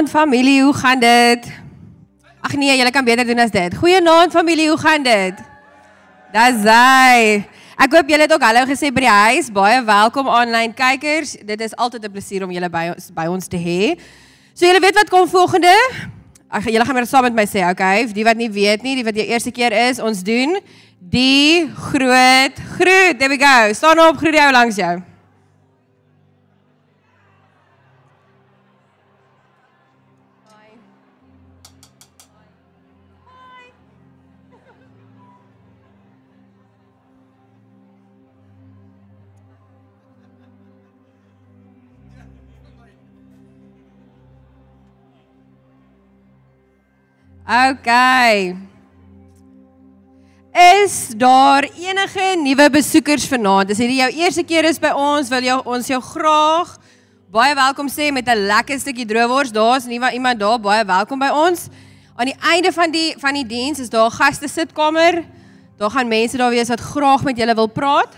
Goeienaand familie, hoe gaan dit? Ag nee, julle kan beter doen as dit. Goeienaand familie, hoe gaan dit? Dis hy. Ek hoop julle het ook hallo gesê by die huis. Baie welkom aanlyn kykers. Dit is altyd 'n plesier om julle by ons by ons te hê. So julle weet wat kom volgende? Ag julle gaan maar saam met my sê, okay? Die wat nie weet nie, die wat die eerste keer is, ons doen die groot groet. There we go. Staan op, groet jou langs jou. Okay. Is daar enige nuwe besoekers vanaand? As hierdie jou eerste keer is by ons, wil jy ons jou graag baie welkom sê met 'n lekker stukkie droewors. Daar's nie iemand daar baie welkom by ons. Aan die einde van die van die diens is daar 'n gaste sitkamer. Daar gaan mense daar wees wat graag met julle wil praat.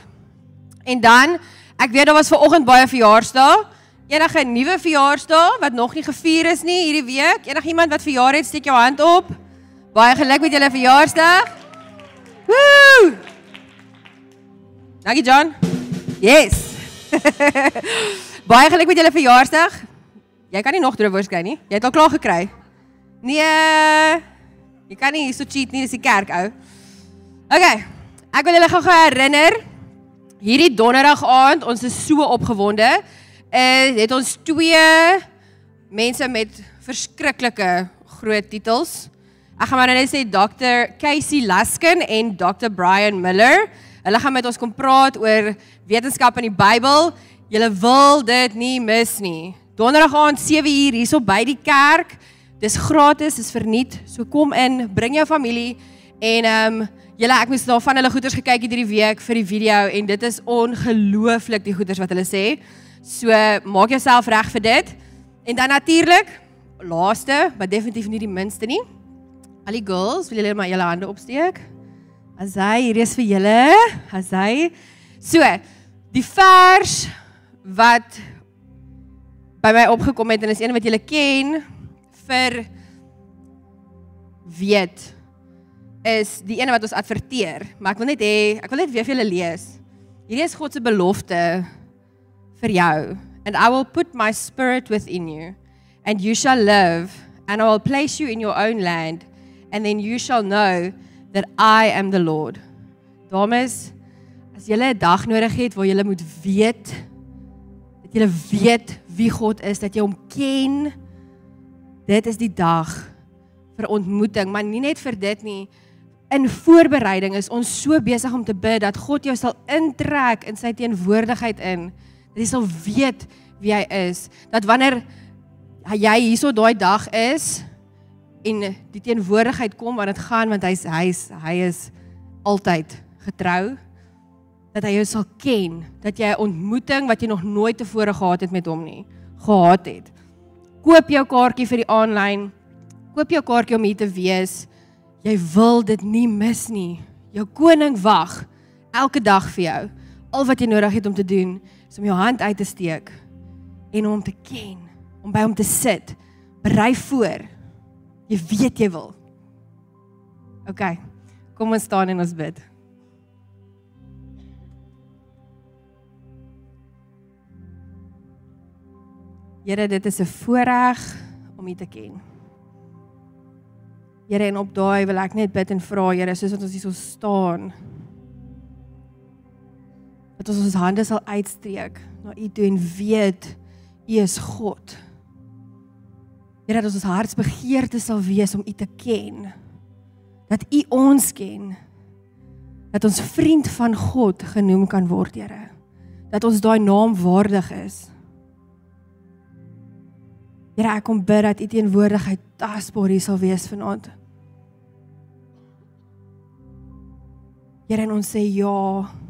En dan, ek weet daar was ver oggend baie verjaarsdae. Enige nuwe verjaarsdag wat nog nie gevier is nie hierdie week? Enige iemand wat verjaar het, steek jou hand op. Baie geluk met julle verjaarsdag. Woo! Dankie John. Yes. Baie geluk met julle verjaarsdag. Jy kan nie nog droewors kry nie. Jy het al klaar gekry. Nee. Jy kan nie so cheat nie, dis die kerk ou. Okay. Ek wil julle gou herinner hierdie donderdag aand, ons is so opgewonde uh, het ons twee mense met verskriklike groot titels. Ek gaan maar net sê Dr. Casey Laskin en Dr. Brian Miller. Hulle gaan met ons kom praat oor wetenskap in die Bybel. Julle wil dit nie mis nie. Donderdag aand 7uur hierso by die kerk. Dis gratis, dis verniet. So kom in, bring jou familie en ehm um, julle ek moes daarvan hulle goeders gekyk het hierdie week vir die video en dit is ongelooflik die goeders wat hulle sê. So maak jouself reg vir dit. En dan natuurlik, laaste, maar definitief nie die minste nie. Al die girls, wil julle maar julle hande opsteek? As hy hier is vir julle, as hy. So, die vers wat by my opgekom het en is een wat julle ken vir weet is die ene wat ons adverteer, maar ek wil net hê, ek wil net weer vir julle lees. Hierdie is God se belofte vir jou and I will put my spirit within you and you shall live and I will place you in your own land and then you shall know that I am the Lord. Dames, as jy 'n dag nodig het waar jy moet weet dat jy weet wie God is, dat jy hom ken, dit is die dag vir ontmoeting, maar nie net vir dit nie. In voorbereiding is ons so besig om te bid dat God jou sal intrek in sy teenwoordigheid in dat jy sal weet wie hy is. Dat wanneer jy hierso daai dag is en die teenwoordigheid kom want dit gaan want hy's hy's hy is altyd getrou dat hy jou sal ken, dat jy 'n ontmoeting wat jy nog nooit tevore gehad het met hom nie, gehad het. Koop jou kaartjie vir die aanlyn. Koop jou kaartjie om hier te wees. Jy wil dit nie mis nie. Jou koning wag elke dag vir jou. Al wat jy nodig het om te doen is om jou hand uit te steek en hom te ken, om by hom te sit. Berei voor. Jy weet jy wil. OK. Kom ons staan en ons bid. Here, dit is 'n voorreg om U te ken. Here, en op daai wil ek net bid en vra, Here, soos wat ons hier so staan, dat ons ons hande sal uitstreek na U toe en weet U is God. Here dat ons hartsbegeerte sal wees om U te ken. Dat U ons ken. Dat ons vriend van God genoem kan word, Here. Dat ons daai naam waardig is. Here, ek kom bid dat U teenwoordigheid tasbaar hier sal wees vanaand. Here, ons sê ja.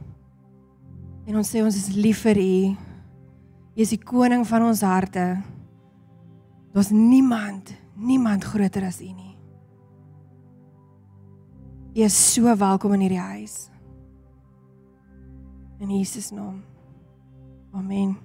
En ons sê ons is lief vir U. U is die koning van ons harte. Daar's niemand, niemand groter as U nie. U is so welkom in hierdie huis. In Jesus naam. Amen.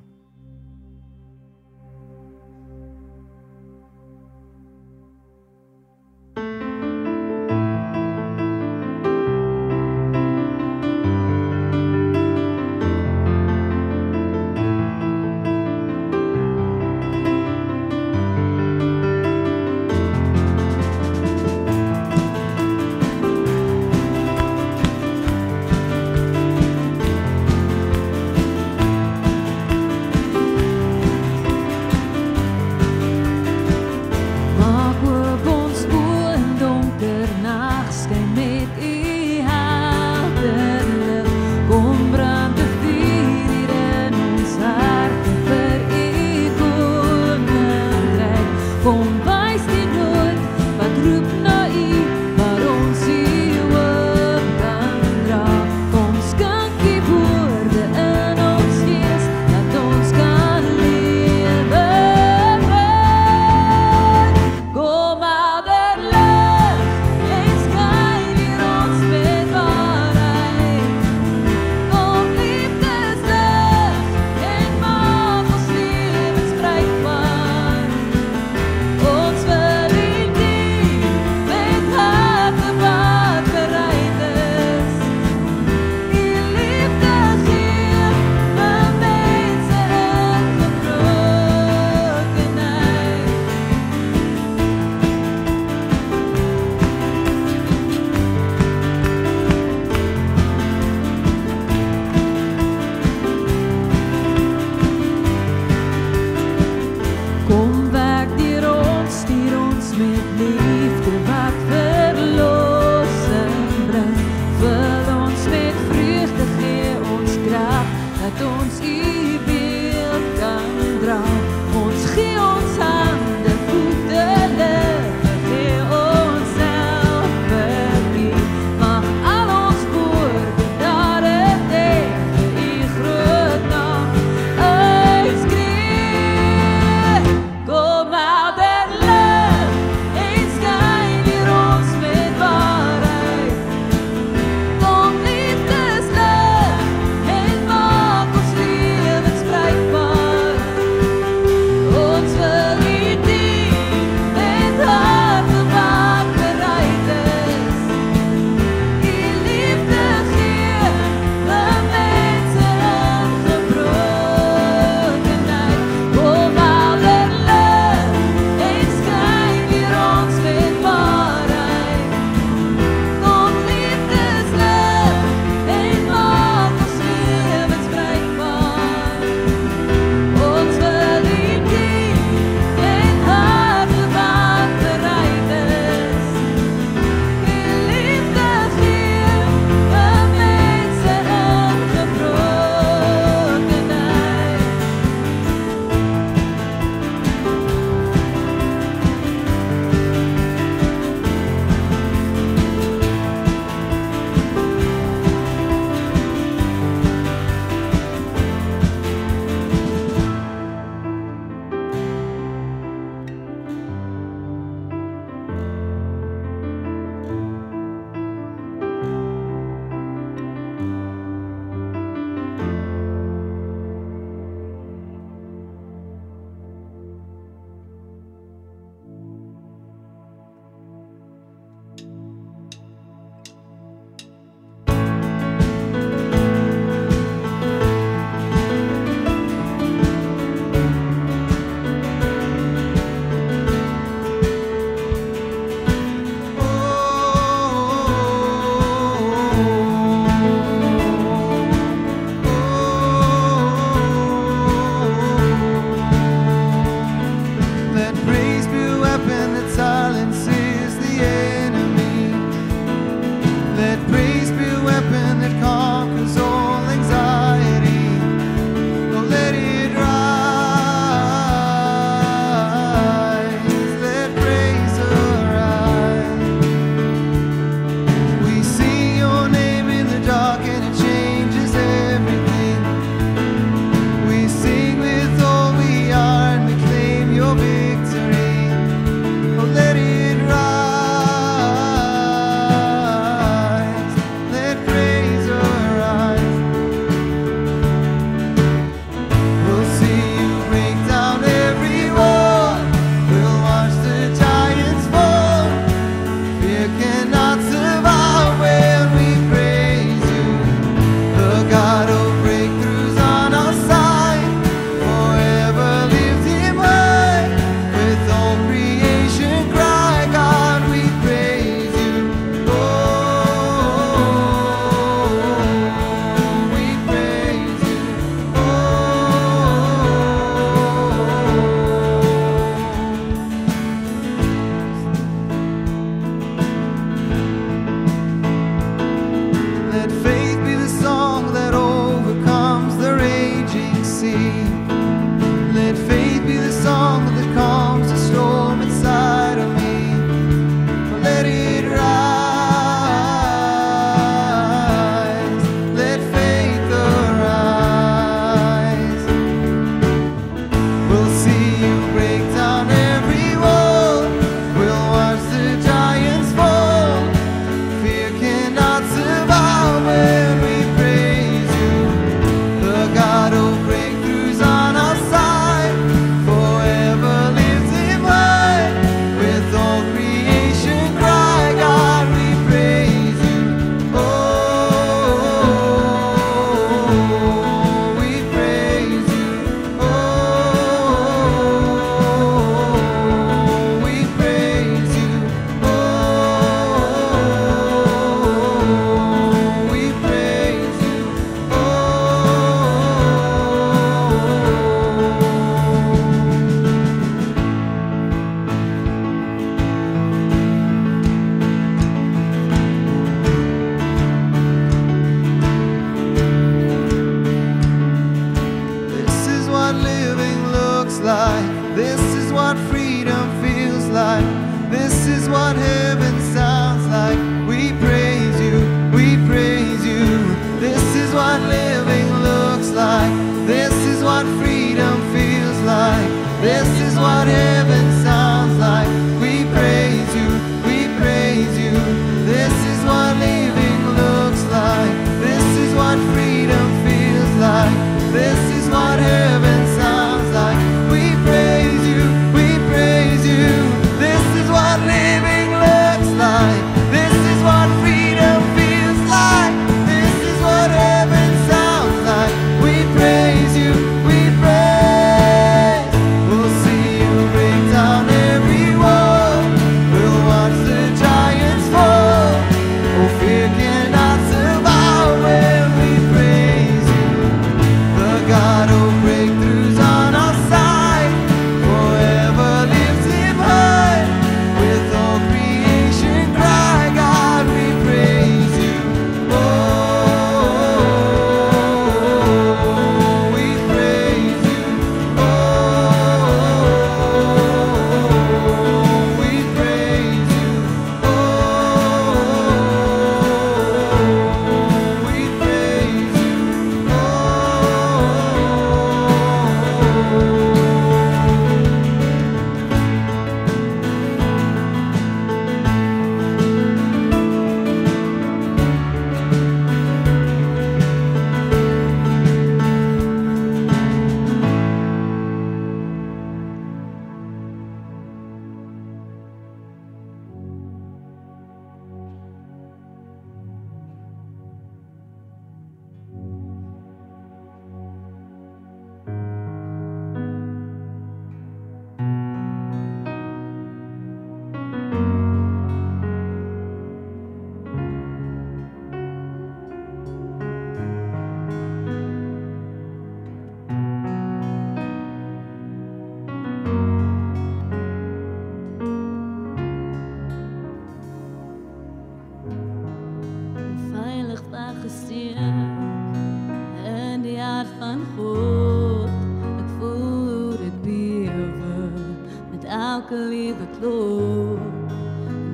Liewe klop.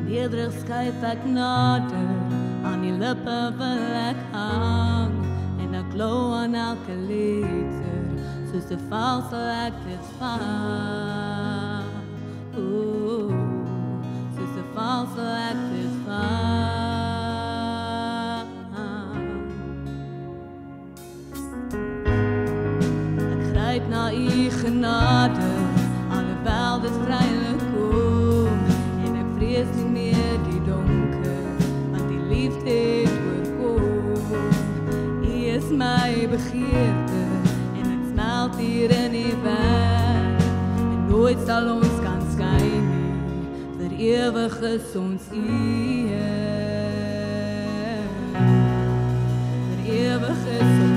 Nederig skuif ek nader aan die lippe wil ek hang en ek glo aan elke letter soos 'n val sal ek dit vang. Ooh, soos 'n val sal ek dit vang. Na u genade begeerte. En dit smelt hier in die weg en nooit sal ons kan skei nie. Vir ewig is ons u vir ewig is ons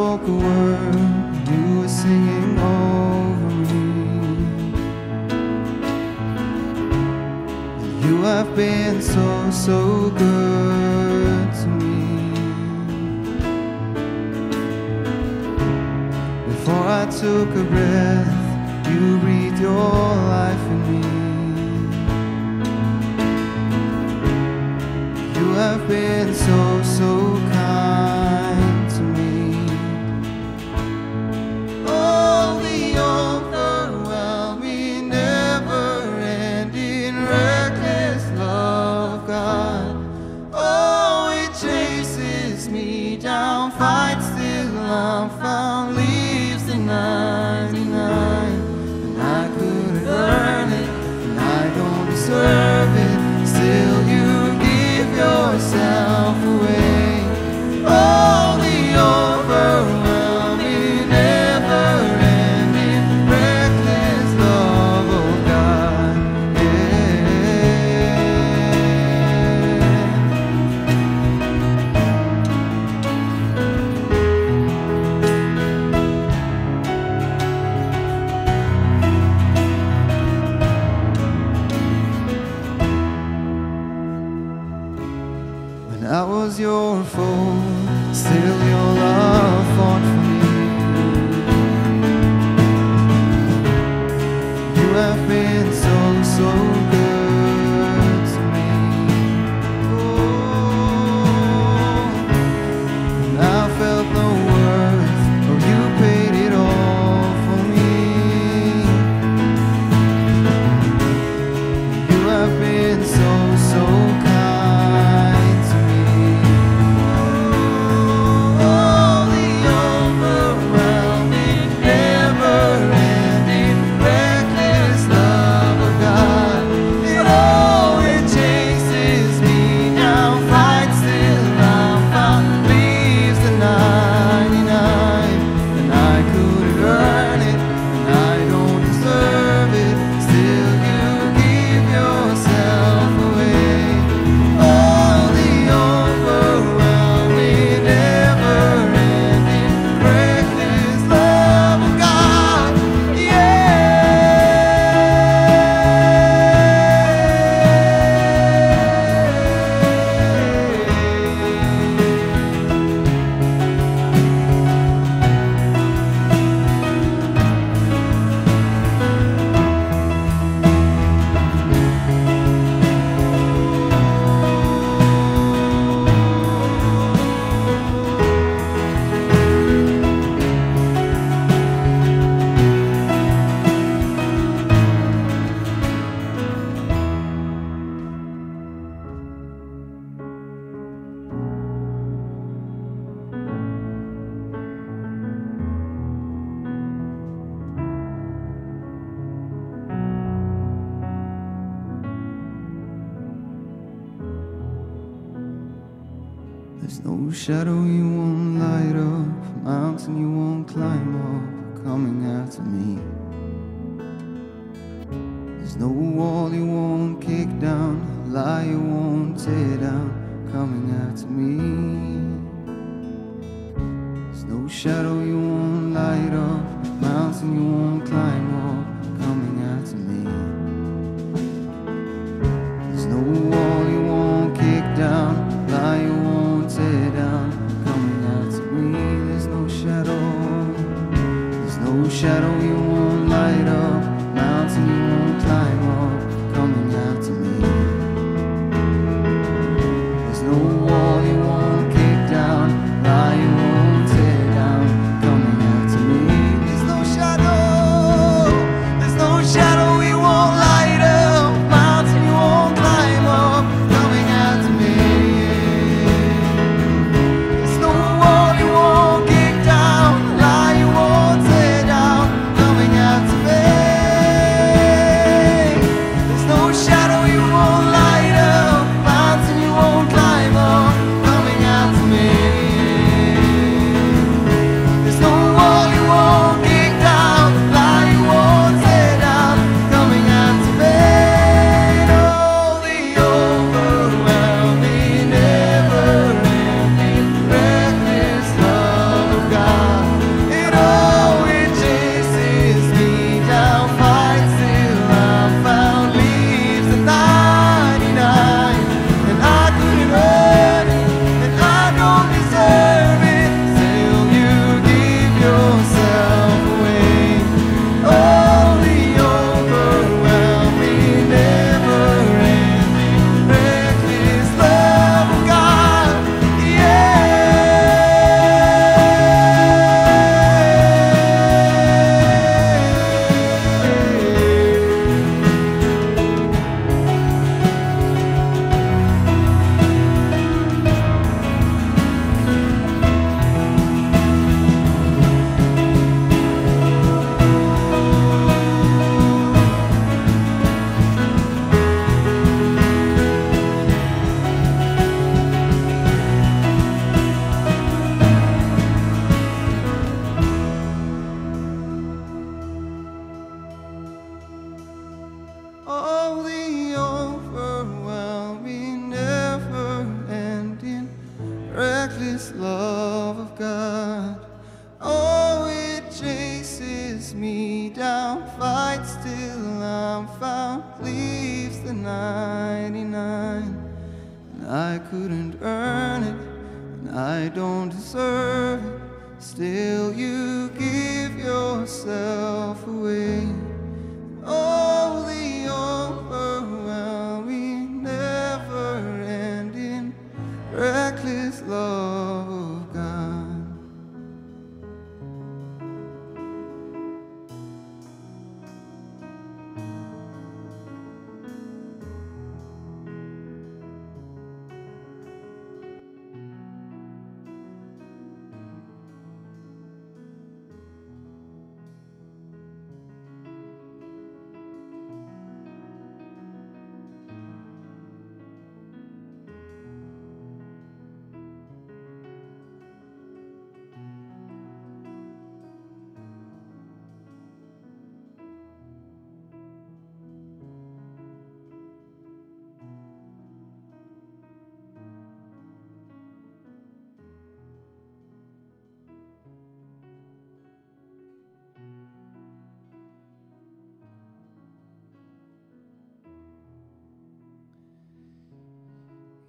spoken word.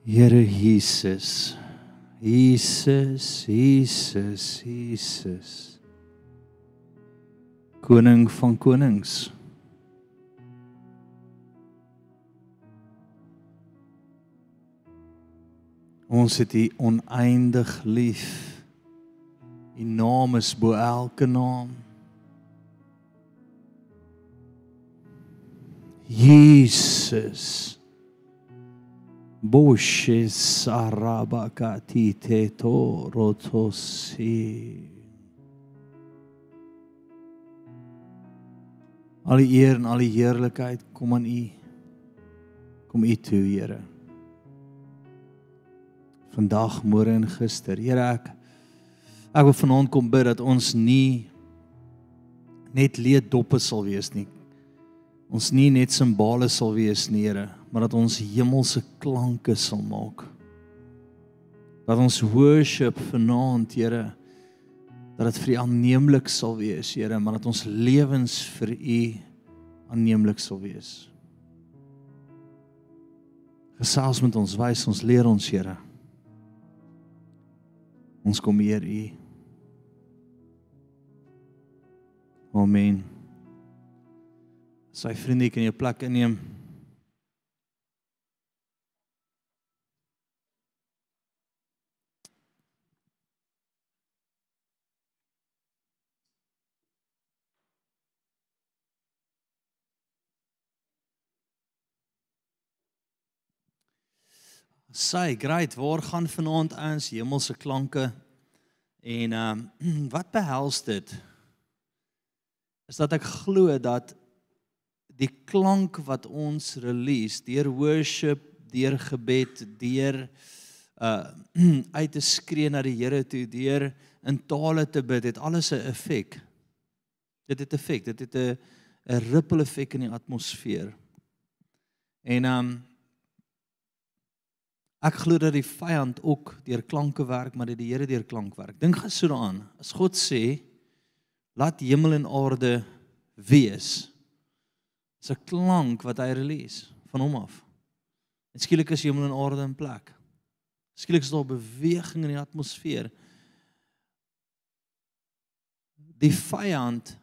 Here Jesus. Jesus, Jesus, Jesus. Koning van konings. Ons het U oneindig lief. U naam is bo elke naam. Jesus. Boshe sarabakati te torotosi. Al die eer en al die heerlikheid kom aan U. Kom U toe, Here. Vandag, môre en gister. Here, ek ek wil vanaand kom bid dat ons nie net leeddoppe sal wees nie. Ons nie net simbole sal wees nie, Here, maar dat ons hemelse klanke sal maak. Dat ons worship vanaand, Here, dat dit vir U aanneemlik sal wees, Here, maar dat ons lewens vir U aanneemlik sal wees. Gesels met ons, wys ons, leer ons, Here. Ons kom eer U. Amen. Sy vriende kan jou plek inneem. Sy, great, waar gaan vanaand eens hemelse klanke? En ehm um, wat behels dit? Is dat ek glo dat die klank wat ons release deur worship, deur gebed, deur uh uit te skree na die Here toe, deur in tale te bid, het alles 'n effek. Dit het 'n effek, dit het 'n 'n ripple effek in die atmosfeer. En um ek glo dat die vyand ook deur klanke werk, maar dat die Here deur klank werk. Dink gaan so daaraan. As God sê laat hemel en aarde wees, is 'n klank wat hy release van hom af. En skielik is hemel en aarde in plek. Skielik is daar beweging in die atmosfeer. Die vyand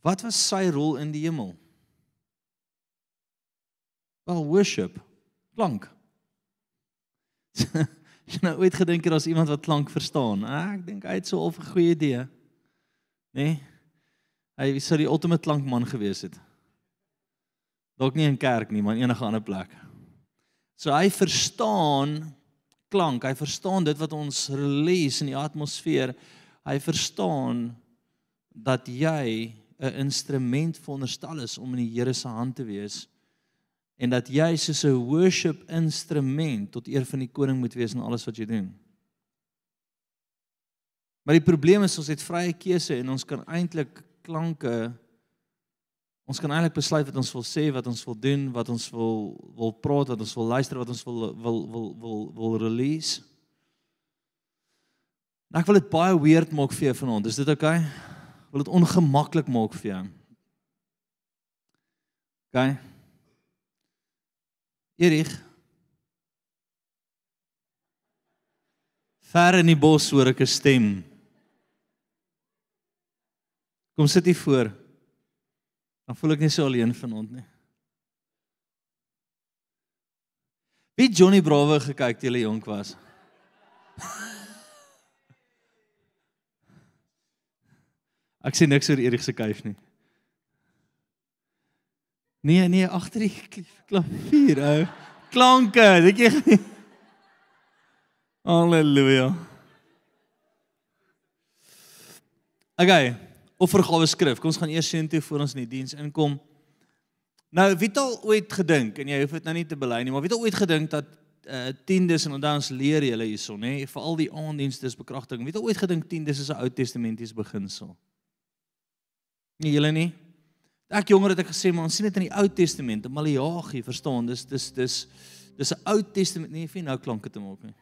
Wat was sy rol in die hemel? Wel worship, klank. Jy nou ooit gedink het daar's iemand wat klank verstaan? Ah, ek dink hy het so al 'n goeie idee. Nê? Nee? Hy sou die ultimate klankman gewees het. Dalk nie in kerk nie, maar in enige ander plek. So hy verstaan klank, hy verstaan dit wat ons release in die atmosfeer. Hy verstaan dat jy 'n instrument veronderstel is om in die Here se hand te wees en dat jy soos 'n worship instrument tot eer van die koning moet wees in alles wat jy doen. Maar die probleem is ons het vrye keuse en ons kan eintlik klanke ons kan eintlik besluit wat ons wil sê, wat ons wil doen, wat ons wil wil praat, wat ons wil luister, wat ons wil wil wil wil wil release. Nou ek wil dit baie weird maak vir jou vanaand. Is dit oukei? Okay? Wil dit ongemaklik maak vir jou. OK. Erich. Ver in die bos hoor ek 'n stem. Kom sit hier voor. Dan voel ek nie so alleen vanaand nie. Wie Johnny Bravo gekyk toe jy jonk was? Ek sien niks oor Erik se kuif nie. Nee, nee, agter die klavier, ou. Klanke, dink jy? Halleluja. Okay, offergawe skrif. Kom ons gaan eers sien toe voor ons in die diens inkom. Nou, wie het al ooit gedink en jy hoef dit nou nie te bely nie, maar wie het al ooit gedink dat uh tiendes en ons leer julle hierson, nê, vir al die aanddienste is bekragtiging. Wie het al ooit gedink tiendes is 'n Ou Testamentiese beginsel? Nee, julle nie. Ek jonger het ek gesê maar ons sien dit in die Ou Testament, in Maleagi, verstaan? Dis dis dis dis 'n Ou Testament, nee, vir nou klanke te maak nie.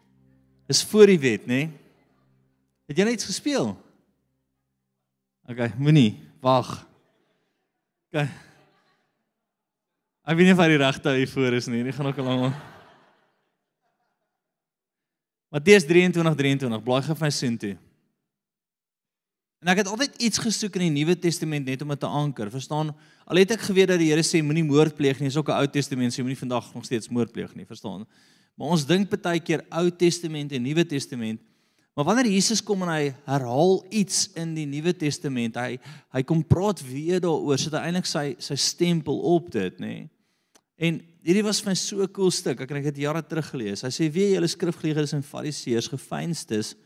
Dis voor die wet, nê? Het jy net gespeel? OK, moenie. Wag. OK. Ek weet nie of hy die regte hier voor is nie. Nie gaan ook al lank. Matteus 23:23 blaai gou vir my sin toe. En ek het altyd iets gesoek in die Nuwe Testament net om dit te anker. Verstaan? Al het ek geweet dat die Here sê moenie moord pleeg nie, is ook 'n Ou Testament sê moenie vandag nog steeds moord pleeg nie, verstaan? Maar ons dink baie keer Ou Testament en Nuwe Testament. Maar wanneer Jesus kom en hy herhaal iets in die Nuwe Testament, hy hy kom praat weer daaroor, sit hy eintlik sy sy stempel op dit, nê? Nee? En hierdie was vir my so 'n cool stuk. Ek het dit jare terug gelees. Hy sê: "Wie julle skrifgeleerdes en fariseërs gefeinstes,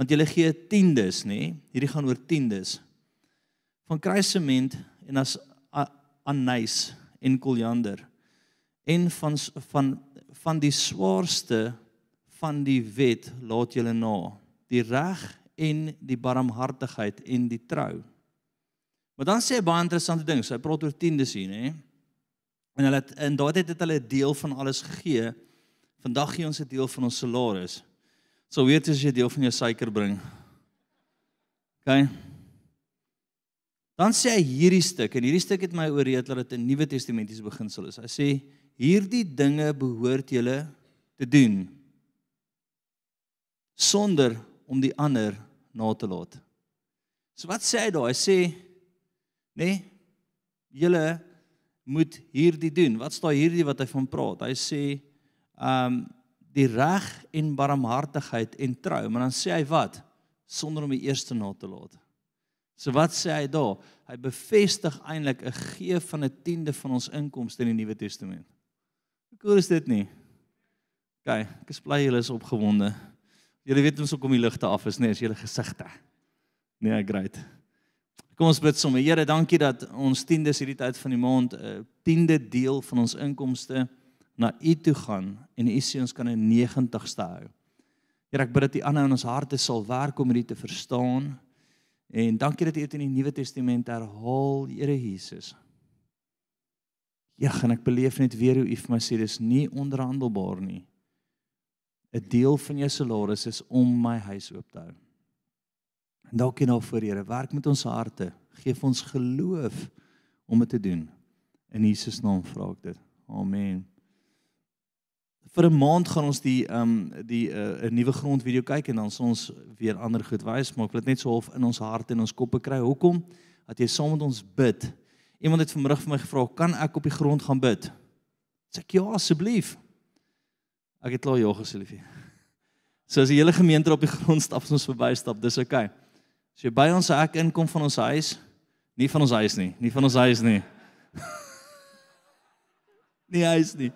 want julle gee tiendes, nê? Hierdie gaan oor tiendes van kruisement en as anys en koljander en van van van die swaarste van die wet laat julle na, die reg en die barmhartigheid en die trou." Maar dan sê hy baie interessante ding. So hy praat oor tiendes hier, nê? En hulle in daardie tyd het hulle 'n deel van alles gegee. Vandag gee ons 'n deel van ons salaris. So weet as jy deel van jou suiker bring. OK. Dan sê hy hierdie stuk en hierdie stuk het my ooreed dat dit 'n Nuwe Testamentiese beginsel is. Hy sê hierdie dinge behoort julle te doen sonder om die ander na te laat. So wat sê hy daar? Hy sê nê nee, julle moet hierdie doen. Wat staan hierdie wat hy van praat? Hy sê um die reg en barmhartigheid en trou, maar dan sê hy wat? Sonder om die eerste na te laat. So wat sê hy daar? Hy bevestig eintlik 'n gee van 'n tiende van ons inkomste in die Nuwe Testament. Hoe cool is dit nie? OK, ek is bly julle is opgewonde. Julle weet ons hoekom die ligte af is, nee, is julle gesigte. Nee, great. Kom ons bid sommer. Here, dankie dat ons tiendes hierdie tyd van die maand 'n uh, tiende deel van ons inkomste na U toe gaan en U sê ons kan 'n 90ste hou. Here, ek bid dat U aanhou in ons harte sal werk om dit te verstaan. En dankie dat U dit in die Nuwe Testament herhaal, Here Jesus. Ja, en ek beleef net weer hoe U vir my sê dis nie onderhandelbaar nie. 'n Deel van jou salaris is om my huis oop te hou. En dalk nou voor Here, werk met ons harte. Geef ons geloof om dit te doen. In Jesus naam vra ek dit. Amen. Vir 'n maand gaan ons die ehm um, die 'n uh, nuwe grond video kyk en dan sal ons weer ander goed wys, maar ek wil dit net so half in ons harte en ons koppe kry. Hoekom? Dat jy saam met ons bid. Iemand het vanmiddag vir my gevra, "Kan ek op die grond gaan bid?" Sê ek, "Ja, asseblief." Ek het klaar ja gesê, liefie. So as die hele gemeente op die grond stap, ons verbystap, dis oukei. Okay. As jy by ons hek inkom van ons huis, nie van ons huis nie, nie van ons huis nie. nie huis nie.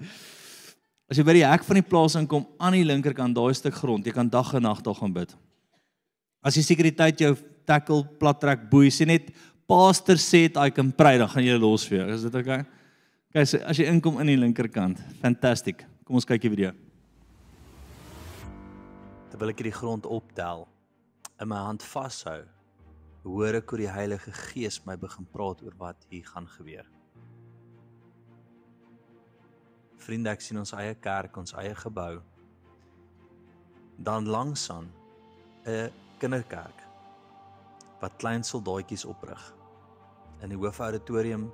As jy by die hek van die plaas inkom aan die linkerkant daai stuk grond, jy kan dag en nag daar gaan bid. As die sekuriteit jou tackle plat trek boei, sê net pastor sê I can pray, dan gaan jy los vir jou. Is dit okay? Okay, so as jy inkom in die linkerkant, fantastic. Kom ons kyk die video. Terwyl ek hierdie grond optel, in my hand vashou, hoor ek hoe die Heilige Gees my begin praat oor wat hier gaan gebeur. Vriende, ek sien ons eie kerk, ons eie gebou. Dan langsaan 'n kinderkerk. wat klein soldaatjies oprig. In die hoofauditorium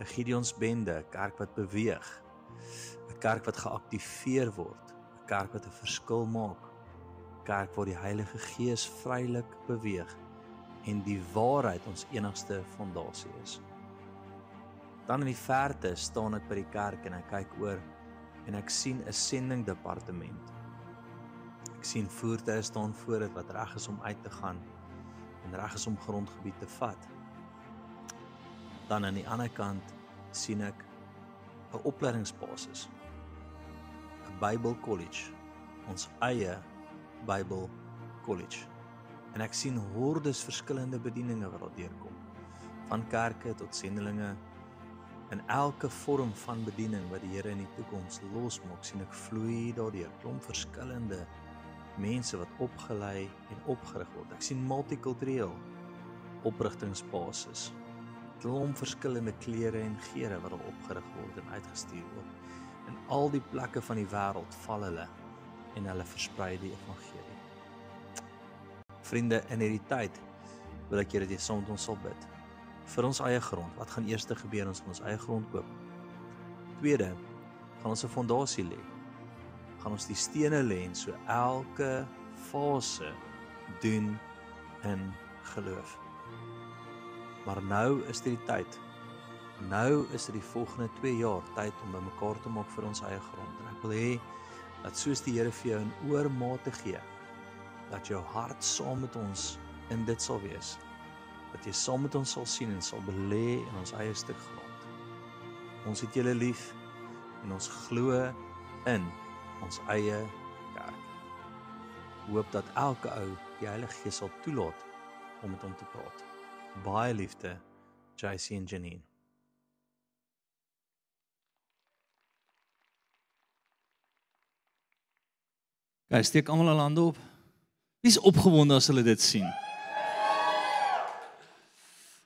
'n Gideonsbende, 'n kerk wat beweeg. 'n Kerk wat geaktiveer word, 'n kerk wat 'n verskil maak. 'n Kerk waar die Heilige Gees vrylik beweeg en die waarheid ons enigste fondasie is. Dan in die verte staan ek by die kerk en ek kyk oor en ek sien 'n sendingdepartement. Ek sien voertuie staan voor dit wat reg is om uit te gaan en reg is om grondgebied te vat. Dan aan die ander kant sien ek 'n opleidingsbasis. 'n Bible College, ons eie Bible College. En ek sien hordes verskillende bedieninge wat daar deurkom. Van kerke tot sendelinge in elke vorm van bediening wat die Here in die toekoms losmaak, sien ek vloei daardeur klomp verskillende mense wat opgelei en opgerig word. Ek sien multikultureel oprigtingsbasis. Klomp verskillende klere en geure wat al opgerig word en uitgestuur word. In al die plekke van die wêreld val hulle en hulle versprei die evangelie. Vriende, in hierdie tyd wil ek julle dit saam met ons sal bid. Vir ons eie grond. Wat gaan eers gebeur as ons ons eie grond koop? Tweede, gaan ons 'n fondasie lê. Gaan ons die stene lê en so elke fase doen in geloof. Maar nou is dit die tyd. Nou is dit die volgende 2 jaar tyd om bymekaar te maak vir ons eie grond. En ek wil hê dat soos die Here vir jou in oormate gee, dat jou hart saam met ons in dit sal wees. Dat jy saam met ons sal sien en sal belê in ons eie stuk grond. Ons het julle lief en ons glo in ons eie kerk. Hoop dat elke ou die Heilige Gees sal toelaat om met hom te praat. Baie liefde, JC en Janine. Kyk, steek almal hulle hande op. Wie's opgewonde as hulle dit sien?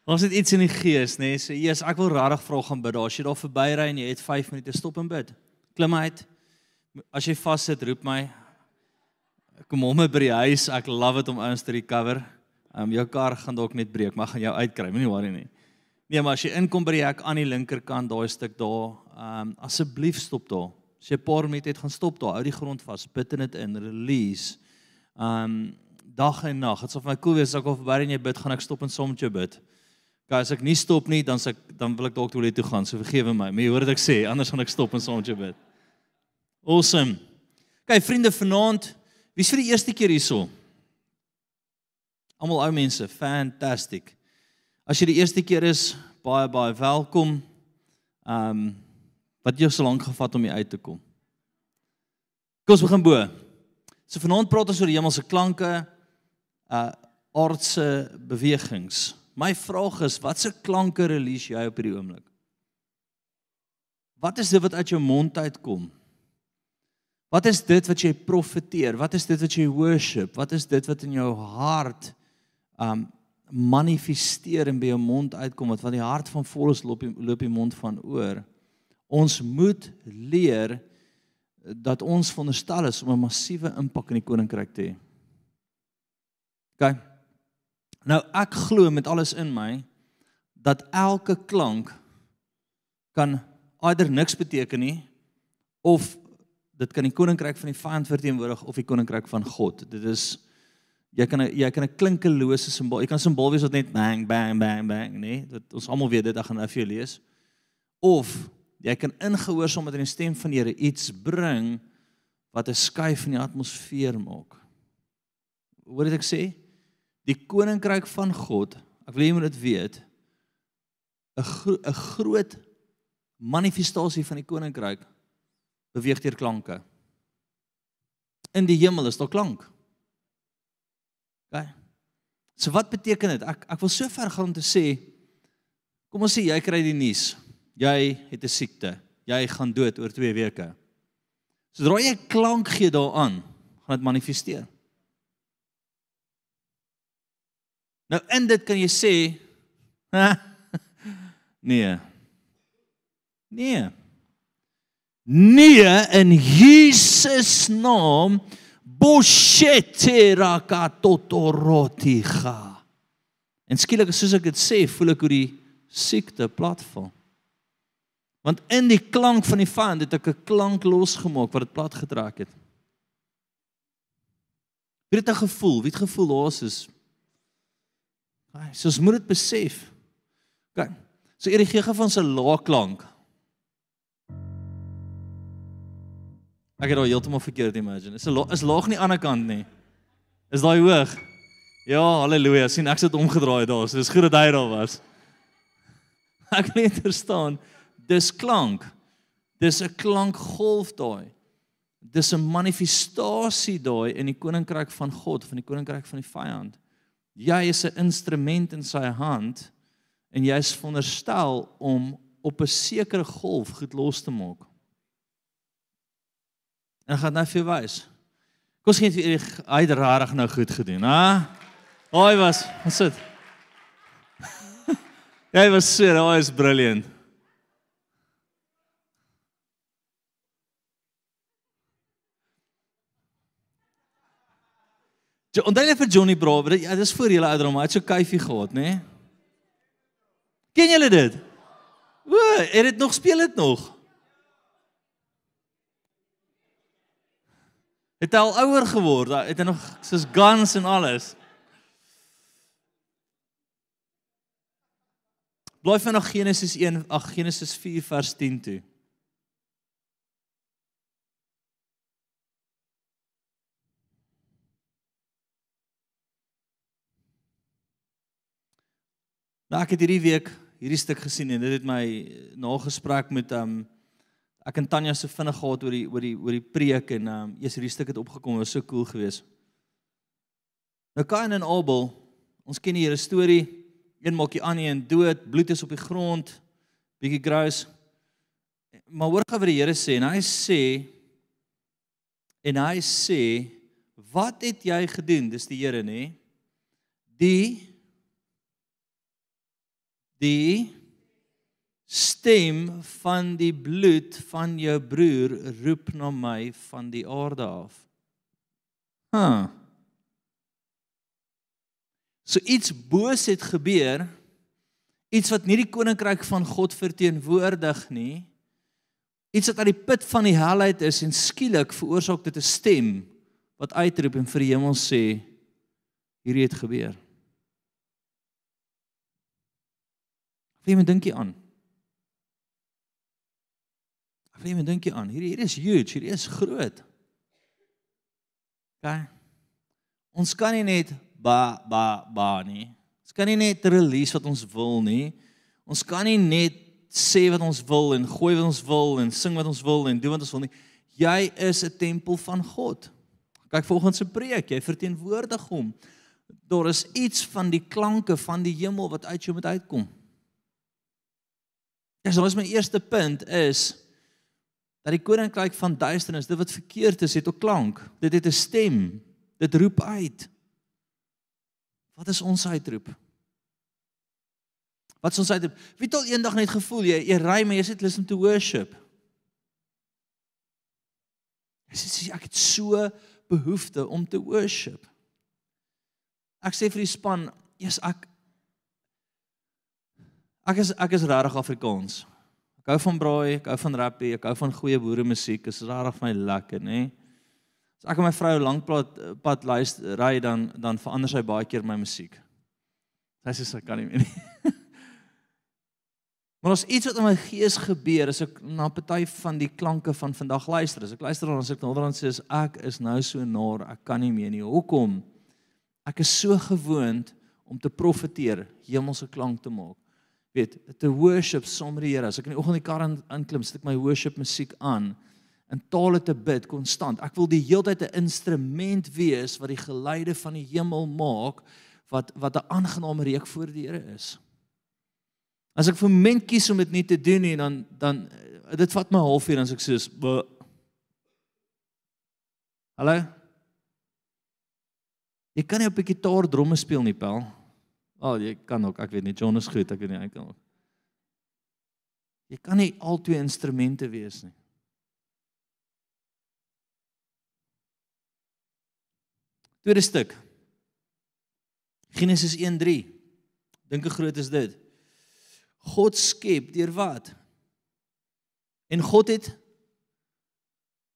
Ons het iets in die gees, nê? Nee? So, Jesus, ek wil regtig vra gaan bid. As jy daar verbyry en jy het 5 minute, stop en bid. Klim uit. As jy vassit, roep my. Kom hom by die huis. Ek love dit om ouens te recover. Um, jou kar gaan dalk net breek, maar gaan jou uitkry. Moenie worry nie. Nee, maar as jy inkom by die hek aan die linkerkant, daai stuk daar, um, asseblief stop daar. As jy 'n paar minute het gaan stop daar, hou die grond vas, bid in dit in, release. Um, dag en nag. Dit sal vir my cool wees as ek al verby en jy bid, gaan ek stop en saam met jou bid. Kyk, as ek nie stop nie, dan sê ek dan wil ek dalk toilet toe gaan. So vergewe my. Maar jy hoor wat ek sê, anders gaan ek stop en saam met jou bid. Awesome. Kyk, vriende, vanaand, wie's vir die eerste keer hierso? Almal ou mense, fantastic. As jy die eerste keer is, baie baie welkom. Ehm um, wat jou so lank gevat om hier uit te kom. Kom ons begin bo. So vanaand praat ons oor die hemelse klanke, uh aardse bewegings. My vraag is, watse klanke release jy op hierdie oomblik? Wat is dit wat uit jou mond uitkom? Wat is dit wat jy profeteer? Wat is dit wat jy worship? Wat is dit wat in jou hart um manifesteer en by jou mond uitkom wat van die hart van vol is loop die, loop die mond van oor. Ons moet leer dat ons veronderstel is om 'n massiewe impak in die koninkryk te hê. OK. Nou ek glo met alles in my dat elke klank kan eider niks beteken nie of dit kan die koninkryk van die vyand verteenwoordig of die koninkryk van God. Dit is Jy kan jy kan 'n klinkelose simbool. Jy kan 'n simbool wees wat net bang bang bang bang? Nee? Dit ons almal weet dit, ek gaan nou vir jou lees. Of jy kan ingehoorsaam met 'n stem van die Here iets bring wat 'n skuif in die atmosfeer maak. Hoor wat ek sê? Die koninkryk van God, ek wil jy moet dit weet, 'n 'n groot manifestasie van die koninkryk beweeg deur klanke. In die hemel is daar klank. OK. So wat beteken dit? Ek ek wil so ver gaan om te sê kom ons sê jy kry die nuus. Jy het 'n siekte. Jy gaan dood oor 2 weke. Sodra jy klank gee daaraan, gaan dit manifesteer. Nou in dit kan jy sê nee. Nee. Nee in Jesus naam Bosheterakatotorotiga. En skielik soos ek dit sê, voel ek hoe die siekte platval. Want in die klank van die vyand het ek 'n klank losgemaak wat dit plat getrek het. Wie het 'n gevoel? Wie het gevoel daar's is Ai, so ons moet dit besef. OK. So Erik gee van se lae klank. Ek het al heeltemal verkeerd imagine. Is 'n is laag nie aan die ander kant nie. Is daai hoog? Ja, haleluja. sien ek sit omgedraai daar. So dis goed dat hy daar was. Ek wil net verstaan. Dis klank. Dis 'n klankgolf daai. Dis 'n manifestasie daai in die koninkryk van God, van die koninkryk van die vyand. Jy is 'n instrument in sy hand en jy is veronderstel om op 'n sekere golf goed los te maak. En gaan nou vir wys. Kom ons gee vir hy het regtig nou goed gedoen, hè? Hy was, wat sit? Hy was so, hy is brilliant. Jo, onthou net vir Johnny Brawe, dit ja, dis voor julle ouderdom, hy het so kuifie gehad, né? Nee? Ken julle dit? O, het dit nog speel dit nog? Het al ouer geword? Het hy nog soos guns en alles? Blaai van nog Genesis 1, ag Genesis 4 vers 10 toe. Nou ek het hierdie week hierdie stuk gesien en dit het my nagespreek met um ek en Tanya so vinnig gehad oor die oor die oor die preek en um eers hierdie stuk het opgekom, was so cool geweest. Nou Kain en Abel, ons ken die hele storie. Een maak die ander een dood, bloed is op die grond, bietjie grous. Maar hoor gou wat die Here sê en hy sê en hy sê wat het jy gedoen? Dis die Here nê? Die die stem van die bloed van jou broer roep na my van die aarde af. Huh. So iets boos het gebeur. Iets wat nie die koninkryk van God verteenwoordig nie. Iets wat uit die put van die hel uit is en skielik veroorsaak dit 'n stem wat uitroep en vir die hemel sê hierdie het gebeur. Wie moet dink jy aan? Wie moet dink jy aan? Hierdie hierdie is huge, hierdie is groot. OK. Ons kan nie net ba ba ba nie. Ons kan nie net release wat ons wil nie. Ons kan nie net sê wat ons wil en gooi wat ons wil en sing wat ons wil en doen wat ons wil nie. Jy is 'n tempel van God. Kyk volgens se preek, jy verteenwoordig hom. Daar is iets van die klanke van die hemel wat uit jou moet uitkom. Ja, so is my eerste punt is dat die koninkryk van duisternis, dit wat verkeerd is, het 'n klank. Dit het 'n stem. Dit roep uit. Wat is ons uitroep? Wat is ons uitroep? Wie het al eendag net gevoel jy jy ry maar jy sit listen to worship? Jy sê ek het so behoefte om te worship. Ek sê vir die span, "Jesus, ek ek is ek is regtig Afrikaans. Ek hou van braai, ek hou van rappie, ek hou van goeie boere musiek. Dit is regtig vir my lekker, nê?" As ek en my vrou lank pad luister ry dan dan verander sy baie keer my musiek. Sy sê sy kan nie meer nie. maar as iets wat in my gees gebeur, as ek na party van die klanke van vandag luister, as ek luister dan as ek naderhand sê ek is nou so naar, ek kan nie meer nie. Hoekom? Ek is so gewoond om te profeteer, hemelse klank te maak. Weet, te worship saam met die Here. As ek in die oggend in die kar inklim, sit ek my worship musiek aan in tale te bid konstant. Ek wil die heeltyd 'n instrument wees wat die geluide van die hemel maak wat wat 'n aangename reuk voor die Here is. As ek vir 'n moment kies om dit nie te doen nie, dan dan dit vat my halfuur as ek soos Hallo? Jy kan nie op 'n gitaar dromme speel nie, Pel. Al oh, jy kan ook, ek weet nie, John is goed, ek weet nie hy kan ook. Jy kan nie al twee instrumente wees nie. Tweede stuk. Genesis 1:3. Dink hoe groot is dit? God skep deur wat? En God het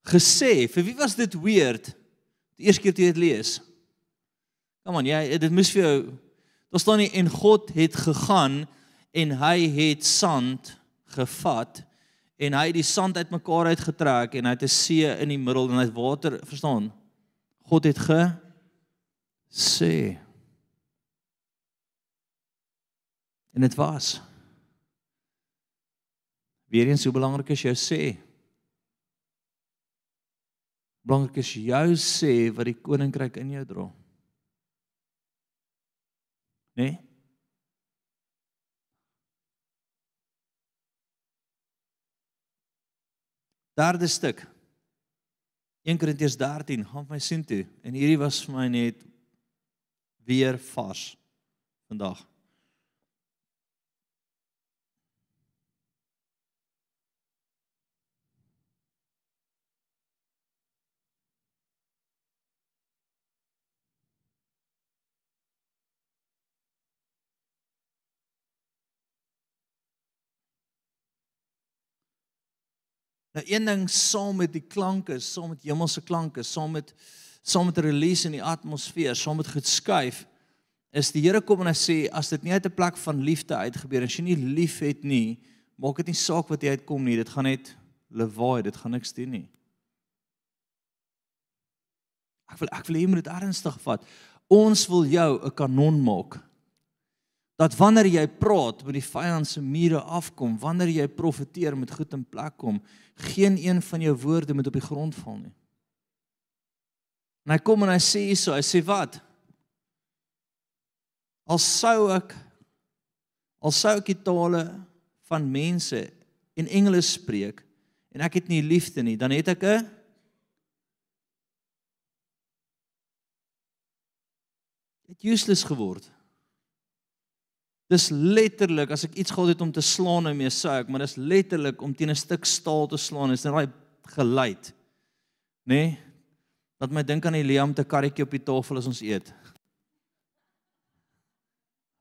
gesê, vir wie was dit weird? Die eerste keer toe jy dit lees. Kom aan, jy dit moes vir jou daar staan nie en God het gegaan en hy het sand gevat en hy het die sand uitmekaar uitgetrek en hy het 'n see in die middel en hy het water, verstaan? God het ge sê en dit was Weereens hoe belangrik is jou sê? Belangrik is jou sê wat die koninkryk in jou dra. Né? Nee? Derde stuk. 1 Korintiërs 13, gaan my sien toe. En hierdie was vir my net weer vars vandag. Nou een ding saam met die klanke, saam met hemelse klanke, saam met saam met release in die atmosfeer, saam met goed skuif, is die Here kom en hy sê as dit nie uit 'n plek van liefde uitgebeur as jy nie liefhet nie, maak dit nie saak wat jy uitkom nie, dit gaan net lewaai, dit gaan niks doen nie. Ek wil ek wil hê jy moet dit ernstig vat. Ons wil jou 'n kanon maak dat wanneer jy praat met die vyand se mure afkom, wanneer jy profeteer met goed in plek kom, geen een van jou woorde moet op die grond val nie. En hy kom en hy sê so, hy sê wat? Al sou ek al sou ek die tale van mense en engele spreek en ek het nie liefde nie, dan het ek 'n het useless geword. Dis letterlik as ek iets gehad het om te slaan en mee sou ek, maar dis letterlik om teen 'n stuk staal te slaan. Dis net daai geluid. Nê? Nee? Dat my dink aan Elia met 'n karretjie op die tafel as ons eet.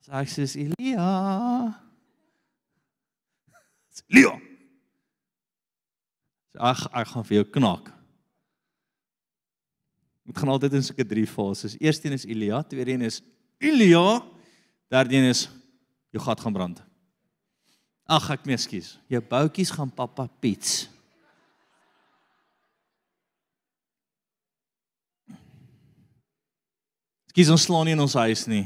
So ek sê Elia. Elia. Ag, ek gaan vir jou knak. Dit gaan altyd in sulke drie fases. Eersteen is Elia, tweede een is Elia, derde een is jou gat gaan brand. Ag ek mes skies. Jou boutjies gaan pappa piets. Skies ons slaan nie in ons huis nie.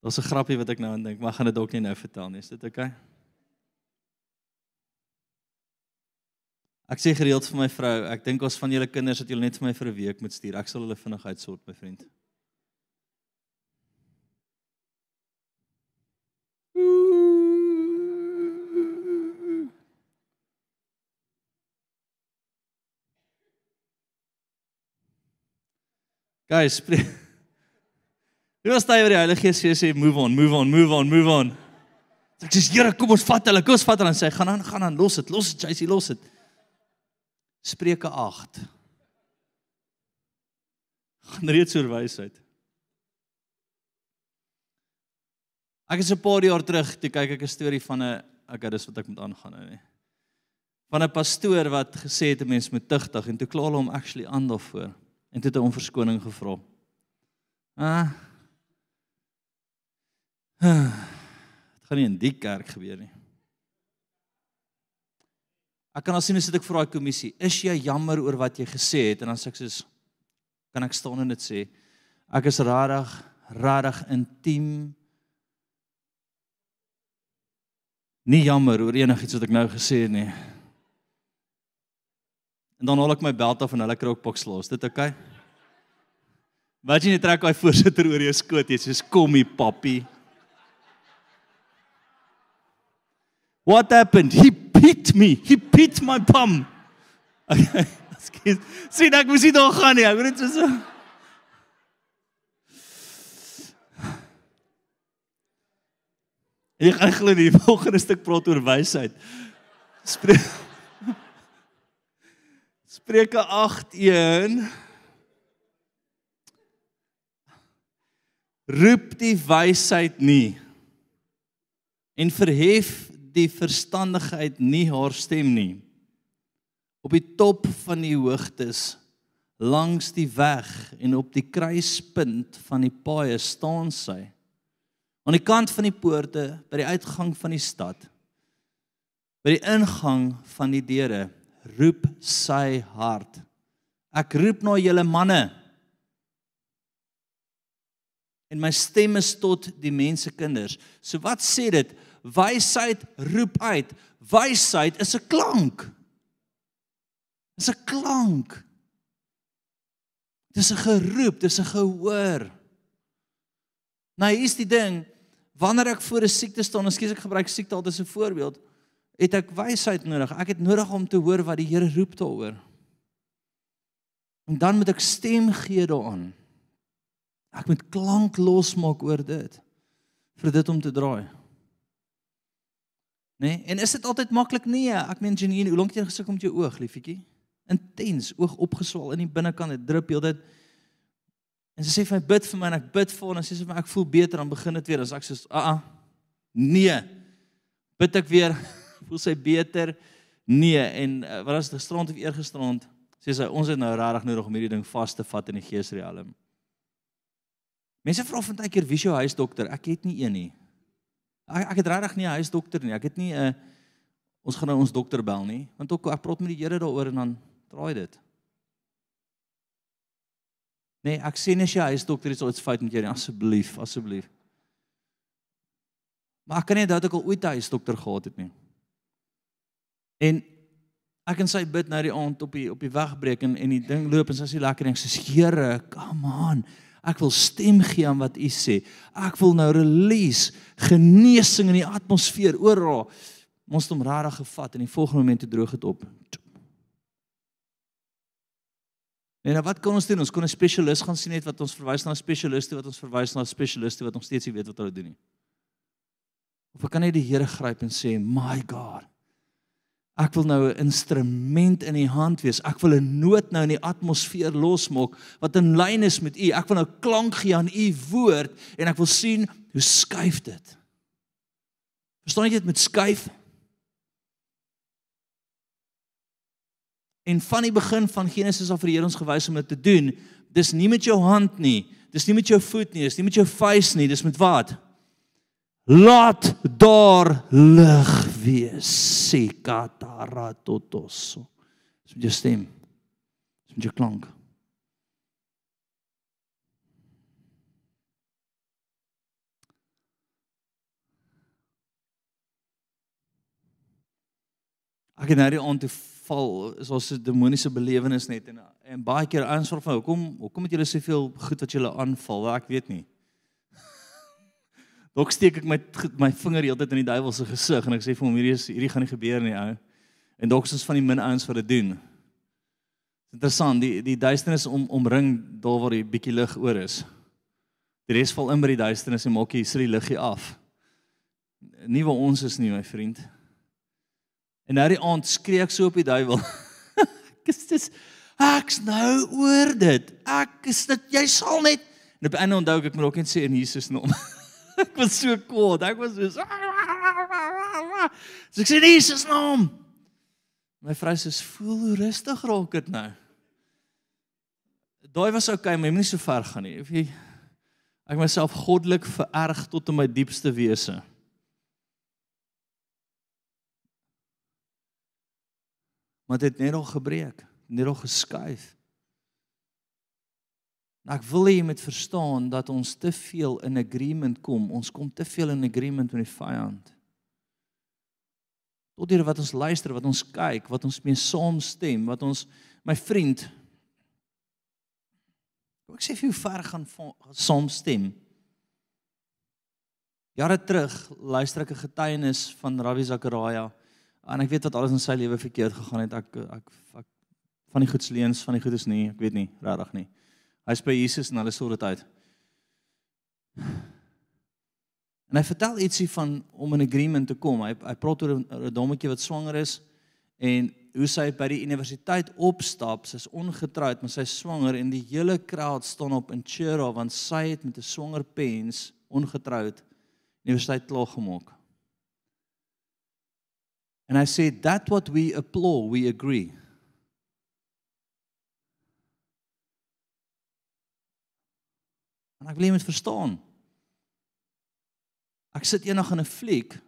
Daar's 'n grappie wat ek nou aan dink, maar gaan dit dalk nie nou vertel nie. Is dit oukei? Okay? Ek sê gereeld vir my vrou, ek dink ons van julle kinders dat julle net vir my vir 'n week moet stuur. Ek sal hulle vinnig uitsort, my vriend. Guys, Jy was daai vir die Heilige Gees sê move on, move on, move on, move on. Ek sê Here, kom ons vat hulle, kom ons vat hulle en sê gaan aan, gaan aan, los dit, los dit, jy los dit. Spreuke 8. Gaan reeds oor wysheid. Ek is 'n paar jaar terug, toe kyk ek 'n storie van 'n ek dis wat ek moet aangaan nou nie. Van 'n pastoor wat gesê het 'n mens moet tugtig en toe kla hulle hom actually aan daarvoor en toe het hy om verskoning gevra. Ah. Dit gaan nie in die kerk gebeur nie. Ek kan al sien hoe sit ek vir daai kommissie. Is jy jammer oor wat jy gesê het en dan sê ek soos kan ek staan en dit sê ek is rarig, rarig intiem. Nie jammer oor enigiets wat ek nou gesê het nie. En dan haal ek my beld af en hulle kry ook boks los. Dit oukei? Wat jy net trek daai voorsitter oor jou skoot, jy sê kom hier papi. What happened? He beat me. He beat my bum. Okay. Skus. Sien ek moes nie daar gaan nie. Ek moet net so so. Ek gaan glo die volgende stuk praat oor wysheid. Spreek Spreuke 8:1 Roep die wysheid nie en verhef die verstandigheid nie haar stem nie. Op die top van die hoogtes langs die weg en op die kruispunt van die paaie staan sy. Aan die kant van die poorte by die uitgang van die stad by die ingang van die deure roep sy hart. Ek roep na julle manne. En my stem is tot die mense kinders. So wat sê dit? Wysheid roep uit. Wysheid is 'n klank. Dis 'n klank. Dis 'n geroep, dis 'n gehoor. Nou hier's die ding, wanneer ek voor 'n siekte staan, en skielik gebruik siekte altyd as 'n voorbeeld, het ek wysheid nodig. Ek het nodig om te hoor wat die Here roep daaroor. En dan moet ek stem gee daaraan. Ek moet klank losmaak oor dit vir dit om te draai. Nee, en is dit altyd maklik? Nee, ek meen Janine, hoe lank het jy gesukkel met jou oog, liefietjie? Intens, oog opgeswal in die binnekant, dit drup heeltyd. En sy sê vir my bid vir my en ek bid vir haar en sy sê vir my ek voel beter dan begin dit weer as ek sê, "Aa, ah, nee." Bid ek weer, voel sy beter? Nee, en uh, wat was dit gisterond of eergisterond? Sê sy ons het nou regtig nodig om hierdie ding vas te vat in die geesrealm. Mense vra van tyd keer wie is jou huisdokter? Ek het nie een nie. Ek ek het regtig nie 'n huisdokter nie. Ek het nie 'n uh, ons gaan nou ons dokter bel nie, want ook ek praat met die Here daaroor en dan draai dit. Nee, ek sê nie as jy huisdokter is iets fout met jou nie, asseblief, asseblief. Maar ek kan nie dat ek al ooit 'n huisdokter gehad het nie. En ek en sy bid nou die aand op die op die wegbreek en en die ding loop en sy sê lekker ding, sy sê Here, come on. Ek wil stem gee aan wat u sê. Ek wil nou release genesing in die atmosfeer oral. Ons het hom rarig gevat en die volgende oomblik het droog dit op. En nou wat kan ons doen? Ons kon 'n spesialis gaan sien net wat ons verwys na 'n spesialiste wat ons verwys na 'n spesialiste wat nog steeds nie weet wat hulle doen nie. Of ek kan net die Here gryp en sê, "My God. Ek wil nou 'n instrument in die hand wees. Ek wil 'n noot nou in die atmosfeer losmaak wat in lyn is met U. Ek wil nou klank gee aan U woord en ek wil sien hoe skuif dit." Verstaan jy dit met skuif? En van die begin van Genesis af vir die Here ons gewys om dit te doen. Dis nie met jou hand nie. Dis nie met jou voet nie, dis nie met jou vuis nie, dis met wat? Laat daar lig wees. Sekataratotos. Dis met jou stem. Dis met jou klank. Ek het nou die aand toe val is ons 'n demoniese belewenis net en en baie keer aansvra van hoekom hoekom het julle soveel goed wat julle aanval? Wel, ek weet nie. Dalk steek ek my my vinger heeltyd in die duiwel se gesig en ek sê vir hom hierdie is hierdie gaan nie gebeur nie, ou. En dalk is ons van die min ouens wat dit doen. Interessant, die die duisternis om omring daar waar die bietjie lig oor is. Die res val in by die duisternis en maak jy sit die liggie af. Nie waar ons is nie, my vriend. En nou die aand skree ek so op die duiwel. ek is dis ek's nou oor dit. Ek is dit jy sal net en op 'n ander onthou ek moet ook net sê in Jesus naam. ek was so kwaad. Ek was so So ek sê Jesus naam. My vrou sê voel hoe rustig raak dit nou. Daai was okay, maar jy moenie so ver gaan nie. Of jy ek myself goddelik vererg tot in my diepste wese. maar dit het net al gebreek, net al geskuif. Nou ek wil hê jy moet verstaan dat ons te veel in agreement kom. Ons kom te veel in agreement met die vyand. Tot hier wat ons luister, wat ons kyk, wat ons mee saamstem, wat ons my vriend Ek sê vir jou ver gaan saamstem. Jare terug luister ek 'n getuienis van Ravi Zakaria en ek weet wat alles in sy lewe verkeerd gegaan het. Ek ek ek van die goeds leens, van die goedes nie, ek weet nie, regtig nie. Hy's by Jesus en hulle sort dit uit. En hy vertel ietsie van om in agreement te kom. Hy hy praat oor 'n dommetjie wat swanger is en hoe sy by die universiteit opstap, sy's ongetroud, maar sy's swanger en die hele crowd staan op in cheer haar want sy het met 'n swanger pens ongetroud universiteit klaar gemaak. And I said that what we applaud, we agree. En ek wil jy moet verstaan. Ek sit eendag in 'n fliek.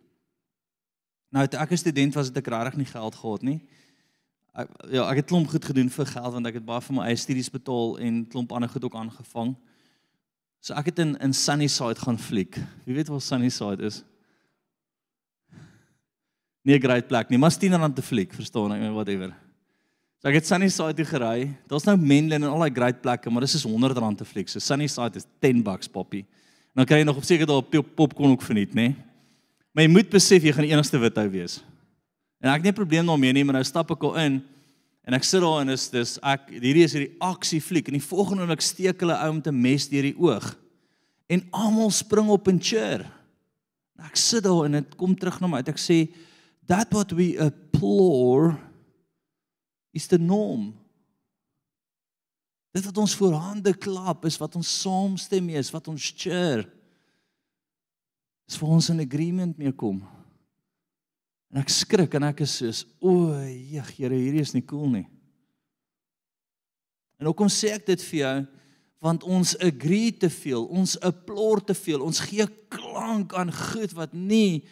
Nou toe ek 'n student was, het ek regtig nie geld gehad nie. Ek ja, ek het klomp goed gedoen vir geld want ek het baie vir my eie studies betaal en klomp ander goed ook aangevang. So ek het in in Sunnyside gaan fliek. Wie weet waar Sunnyside is? Nie 'n great plek nie, maar 10 rand te fliek, verstaan ek, whatever. So ek het Sunnyside toe gery. Daar's nou Menlyn en al daai great plekke, maar dis is 100 rand te fliek. So Sunnyside is 10 bucks poppy. Dan kry jy nog op seker daar op popcorn ook verniet, nê? Maar jy moet besef jy gaan die enigste wit ou wees. En ek het nie 'n probleem daarmee nie, maar nou stap ek al in en ek sit daar en is dis ek hierdie is hierdie aksie fliek en die volgende oomblik steek hulle ou met 'n mes deur die oog. En almal spring op en cheer. En ek sit daar en dit kom terug na my uit. Ek sê that what we applaud is the norm. Dit wat ons voorhande klap is wat ons saamstem mee is, wat ons cheer. Is vir ons in agreement mee kom. En ek skrik en ek is soos, o, jeg, Here, hierdie is nie cool nie. En hoekom sê ek dit vir jou? Want ons agree te veel, ons applaud te veel, ons gee klank aan goed wat nie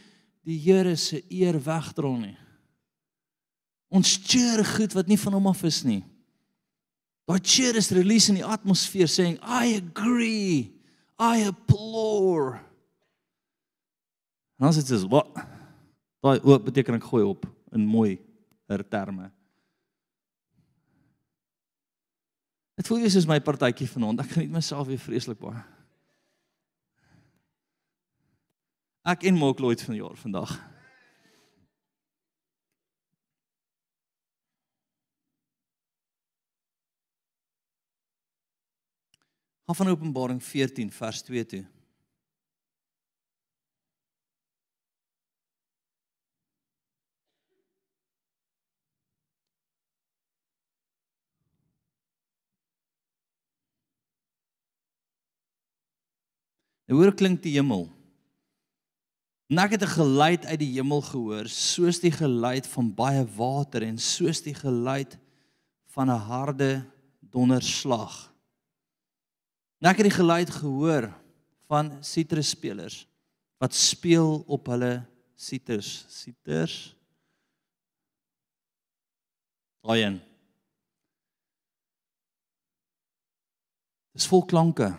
die Here se eer wegdra nie. Ons cheer goed wat nie van hom af is nie. Daai cheer is release in die atmosfeer saying I agree. I applaud. En as dit is wat daai ook beteken ek gooi op in mooi er terme. Dit voel jy soos my partytjie vanaand. Ek geniet myself weer vreeslik baie. Ek en Mark Lloyd van jaar vandag. Gaan van Openbaring 14 vers 2 toe. Nou hoor klink die hemel. En ek het 'n geluid uit die hemel gehoor, soos die geluid van baie water en soos die geluid van 'n harde donderslag. En ek het die geluid gehoor van sitrusspelers wat speel op hulle siters, siters. Daai een. Dis vol klanke.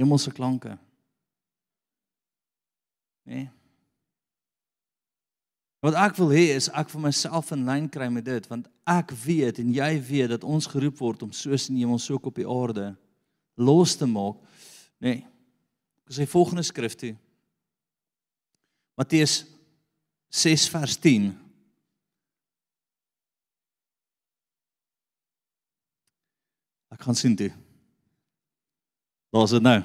Hemelse klanke. Nee. Wat ek wil hê is ek vir myself in lyn kry met dit want ek weet en jy weet dat ons geroep word om soos in die hemel so op die aarde los te maak. Nee. Ek sê volgende skrif toe. Matteus 6 vers 10. Ek gaan sien toe. Daar's dit nou.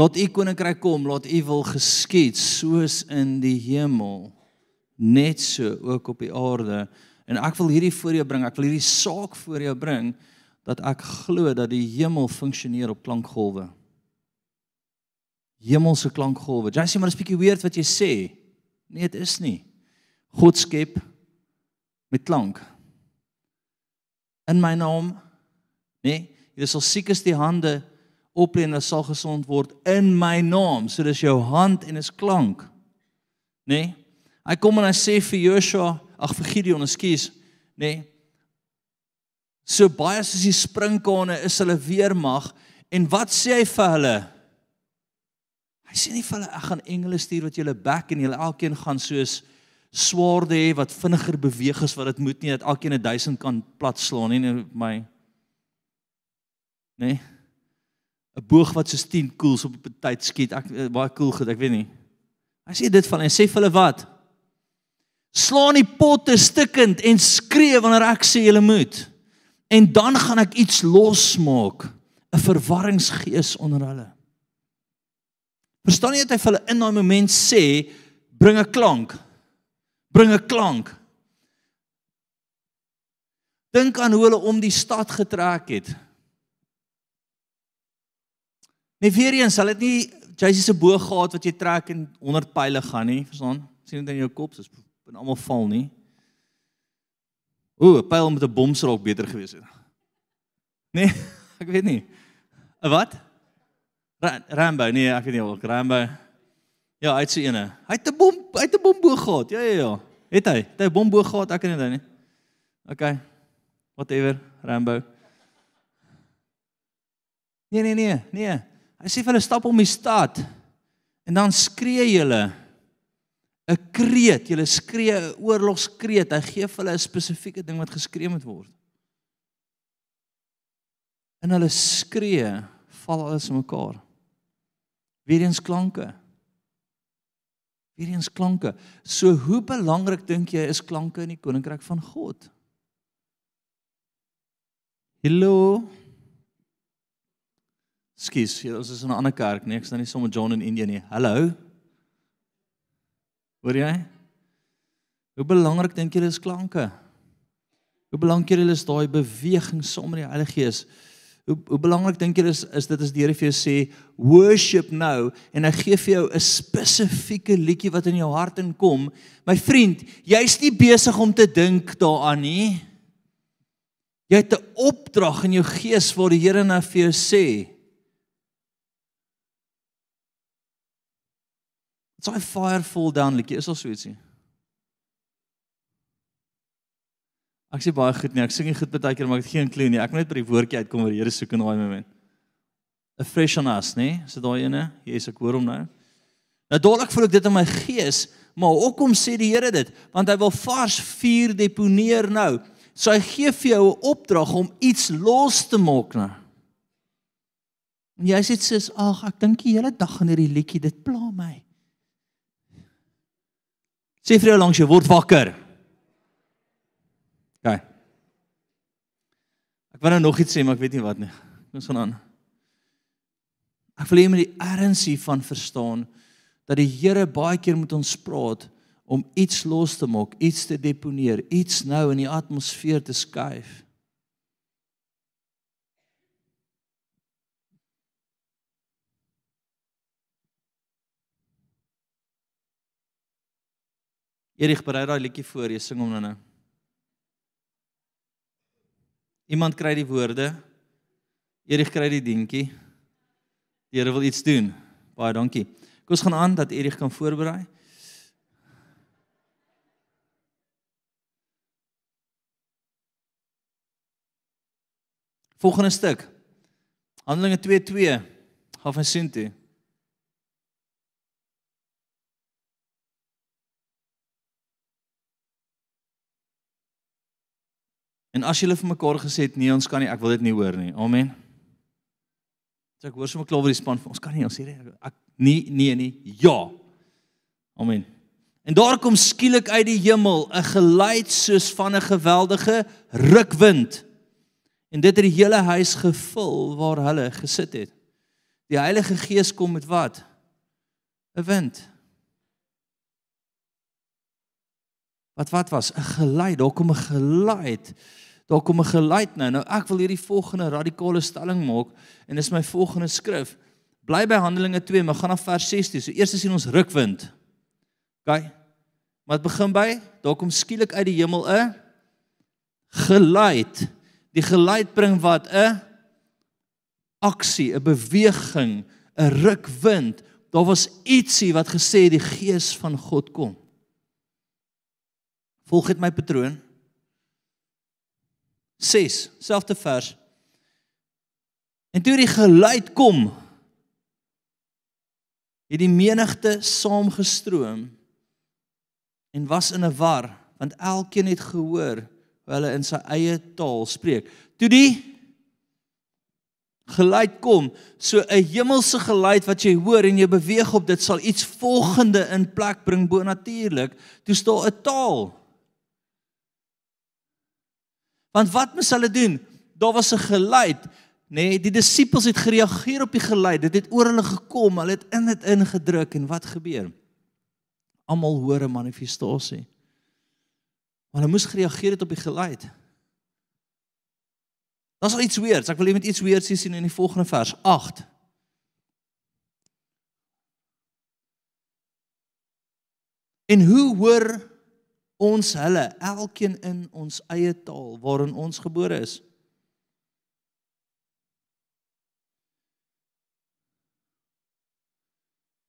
Laat u koninkryk kom, laat u wil geskied soos in die hemel, net so ook op die aarde. En ek wil hierdie voor jou bring, ek wil hierdie saak voor jou bring dat ek glo dat die hemel funksioneer op klankgolwe. Hemelse klankgolwe. Jy sê maar 'n bietjie weird wat jy sê. Nee, dit is nie. God skep met klank. In my naam, nee, jy sal siekes die hande oplê en sal gesond word in my naam. So dis jou hand en is klank. Nee. Hy kom en hy sê vir Joshua, ag vir Gideon, ekskuus, nee. So baie soos die sprinkane is hulle weermag en wat sê hy vir hulle? Hy sê nie vir hulle ek gaan engele stuur wat julle back en julle elkeen gaan soos swaarde hê wat vinniger beweeg as wat dit moet nie dat elkeen 'n 1000 kan platslaan nie my Nee. 'n Boog wat soos 10 koels op 'n tyd skiet. Ek eh, baie cool goed, ek weet nie. Hy sê dit van en sê vir hulle wat? Slaan die potte stikkend en skree wanneer ek sê julle moet. En dan gaan ek iets losmaak, 'n verwarringsgees onder hulle. Verstaan jy dat hy vir hulle in daai oomblik sê bring 'n klank. Bring 'n klank. Dink aan hoe hulle om die stad getrek het. Nee, weer eens, hulle het nie Jesus se boog gehad wat jy trek en 100 pile gaan nie, verstaan? Sien dit in jou kop, dis en almal val nie. Ooh, 'n pyl met 'n bom sou ook beter gewees het. Nee, ek weet nie. Wat? Ra Rambo, nee, ek weet nie ook Rambo. Ja, hy het so ene. Hy het 'n bom, hy het 'n bomboog gehad. Ja, ja, ja. Het hy? Het hy 'n bomboog gehad? Ek weet nie. Okay. Whatever, Rambo. Nee, nee, nee, nee. Hy sê vir hulle stap om die stad en dan skree julle 'n kreet, julle skree 'n oorlogskreet. Hy gee vir hulle 'n spesifieke ding wat geskree moet word. En hulle skree, val alles in mekaar. Weereens klanke. Weereens klanke. So hoe belangrik dink jy is klanke in die koninkryk van God? Hallo. Skus, ons is in 'n ander kerk, nee, ek is nou nie sommer John in Indië nie. Hallo. Hoor jy? Hoe belangrik dink jy is klanke? Hoe belangrik is daai beweging saam met die Heilige Gees? Hoe hoe belangrik dink jy is is dit as die Here vir jou sê worship nou en hy gee vir jou 'n spesifieke liedjie wat in jou hart inkom. My vriend, jy's nie besig om te dink daaraan nie. Jy het 'n opdrag in jou gees waar die Here na vir jou sê. Dit's daai fire fall down liedjie, is al so ietsie. Ek sê baie goed nie, ek sing nie goed baie keer maar ek het geen klou nie. Ek moet net by die woordjie uitkom waar die Here soek in daai moment. A fresh on us, nê? Is dit daai ene? Jesus, ek hoor hom nou. Nou dadelik voel ek dit in my gees, maar hoekom sê die Here dit? Want hy wil vars vuur deponeer nou. So hy gee vir jou 'n opdrag om iets los te maak nou. En jy sê sis, ag, ek dink die hele dag aan hierdie liedjie, dit pla my. Sê vir jou langs jou word wakker. OK. Ek wou nou nog iets sê, maar ek weet nie wat nie. Ons gaan aan. Ek wil hê jy moet die ernstig van verstaan dat die Here baie keer met ons praat om iets los te maak, iets te deponeer, iets nou in die atmosfeer te skuif. Erig berei daai liedjie voor, jy sing hom nou nou. Iemand kry die woorde. Erig kry die dingetjie. Die Here wil iets doen. Baie dankie. Kom ons gaan aan dat Erig kan voorberei. Volgende stuk. Handelinge 2:2. Gaan van sien En as julle vir mekaar gesê het nee, ons kan nie, ek wil dit nie hoor nie. Amen. So ek hoor sommer klaar oor die span van ons kan nie, ons sê ek nee, nee, nee. Ja. Amen. En daar kom skielik uit die hemel 'n geluid soos van 'n geweldige rukwind. En dit het die hele huis gevul waar hulle gesit het. Die Heilige Gees kom met wat? 'n Wind. Wat wat was 'n geluid, daar kom 'n geluid. Daar kom 'n geluid nou. Nou ek wil hierdie volgende radikale stelling maak en dis my volgende skrif. Bly by Handelinge 2, maar gaan na vers 16. So eers sien ons rukwind. OK. Maar dit begin by daar kom skielik uit die hemel 'n geluid. Die geluid bring wat 'n aksie, 'n beweging, 'n rukwind. Daar was ietsie wat gesê die gees van God kom. Volg dit my patroon. 6, selfde vers. En toe die geluid kom, het die menigte saamgestroom en was in 'n war, want elkeen het gehoor hoe hulle in sy eie taal spreek. Toe die geluid kom, so 'n hemelse geluid wat jy hoor en jy beweeg op dit sal iets volgende in plek bring bo natuurlik. Toe staan 'n taal Want wat moes hulle doen? Daar was 'n geluid, nê? Nee, die disippels het gereageer op die geluid. Dit het oor hulle gekom. Hulle het in dit ingedruk en wat gebeur? Almal hoor 'n manifestasie. Maar hulle moes gereageer het op die geluid. Daar's al iets weirds. Ek wil net iets hier sien in die volgende vers 8. En hoe hoor ons hulle elkeen in ons eie taal waarin ons gebore is?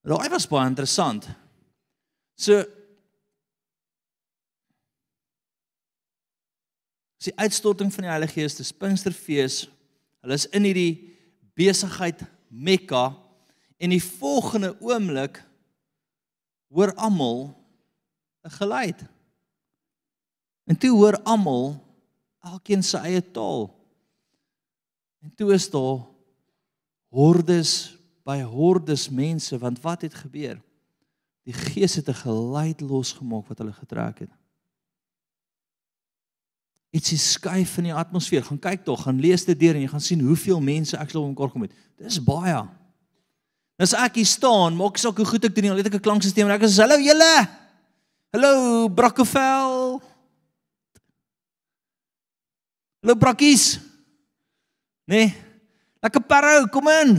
Daai was baie interessant. So die uitstorting van die Heilige Gees, die Pinksterfees. Hulle is in hierdie besigheid Mekka en die volgende oomblik hoor almal 'n geluid. En toe hoor almal elkeen sy eie taal. En toe is daar hordes by hordes mense want wat het gebeur? Die Gees het 'n geluid losgemaak wat hulle getrek het. Ietsie skuif in die atmosfeer. Gaan kyk tog, gaan lees dit deur en jy gaan sien hoeveel mense ek sal omkor kom het. Dis baie. As ek hier staan, maak saak hoe goed ek doen, al het ek 'n klankstelsel en ek sê hallo julle. Hallo Brokkevel. Hallo Brokkies. Nee. Lekker parou, kom in.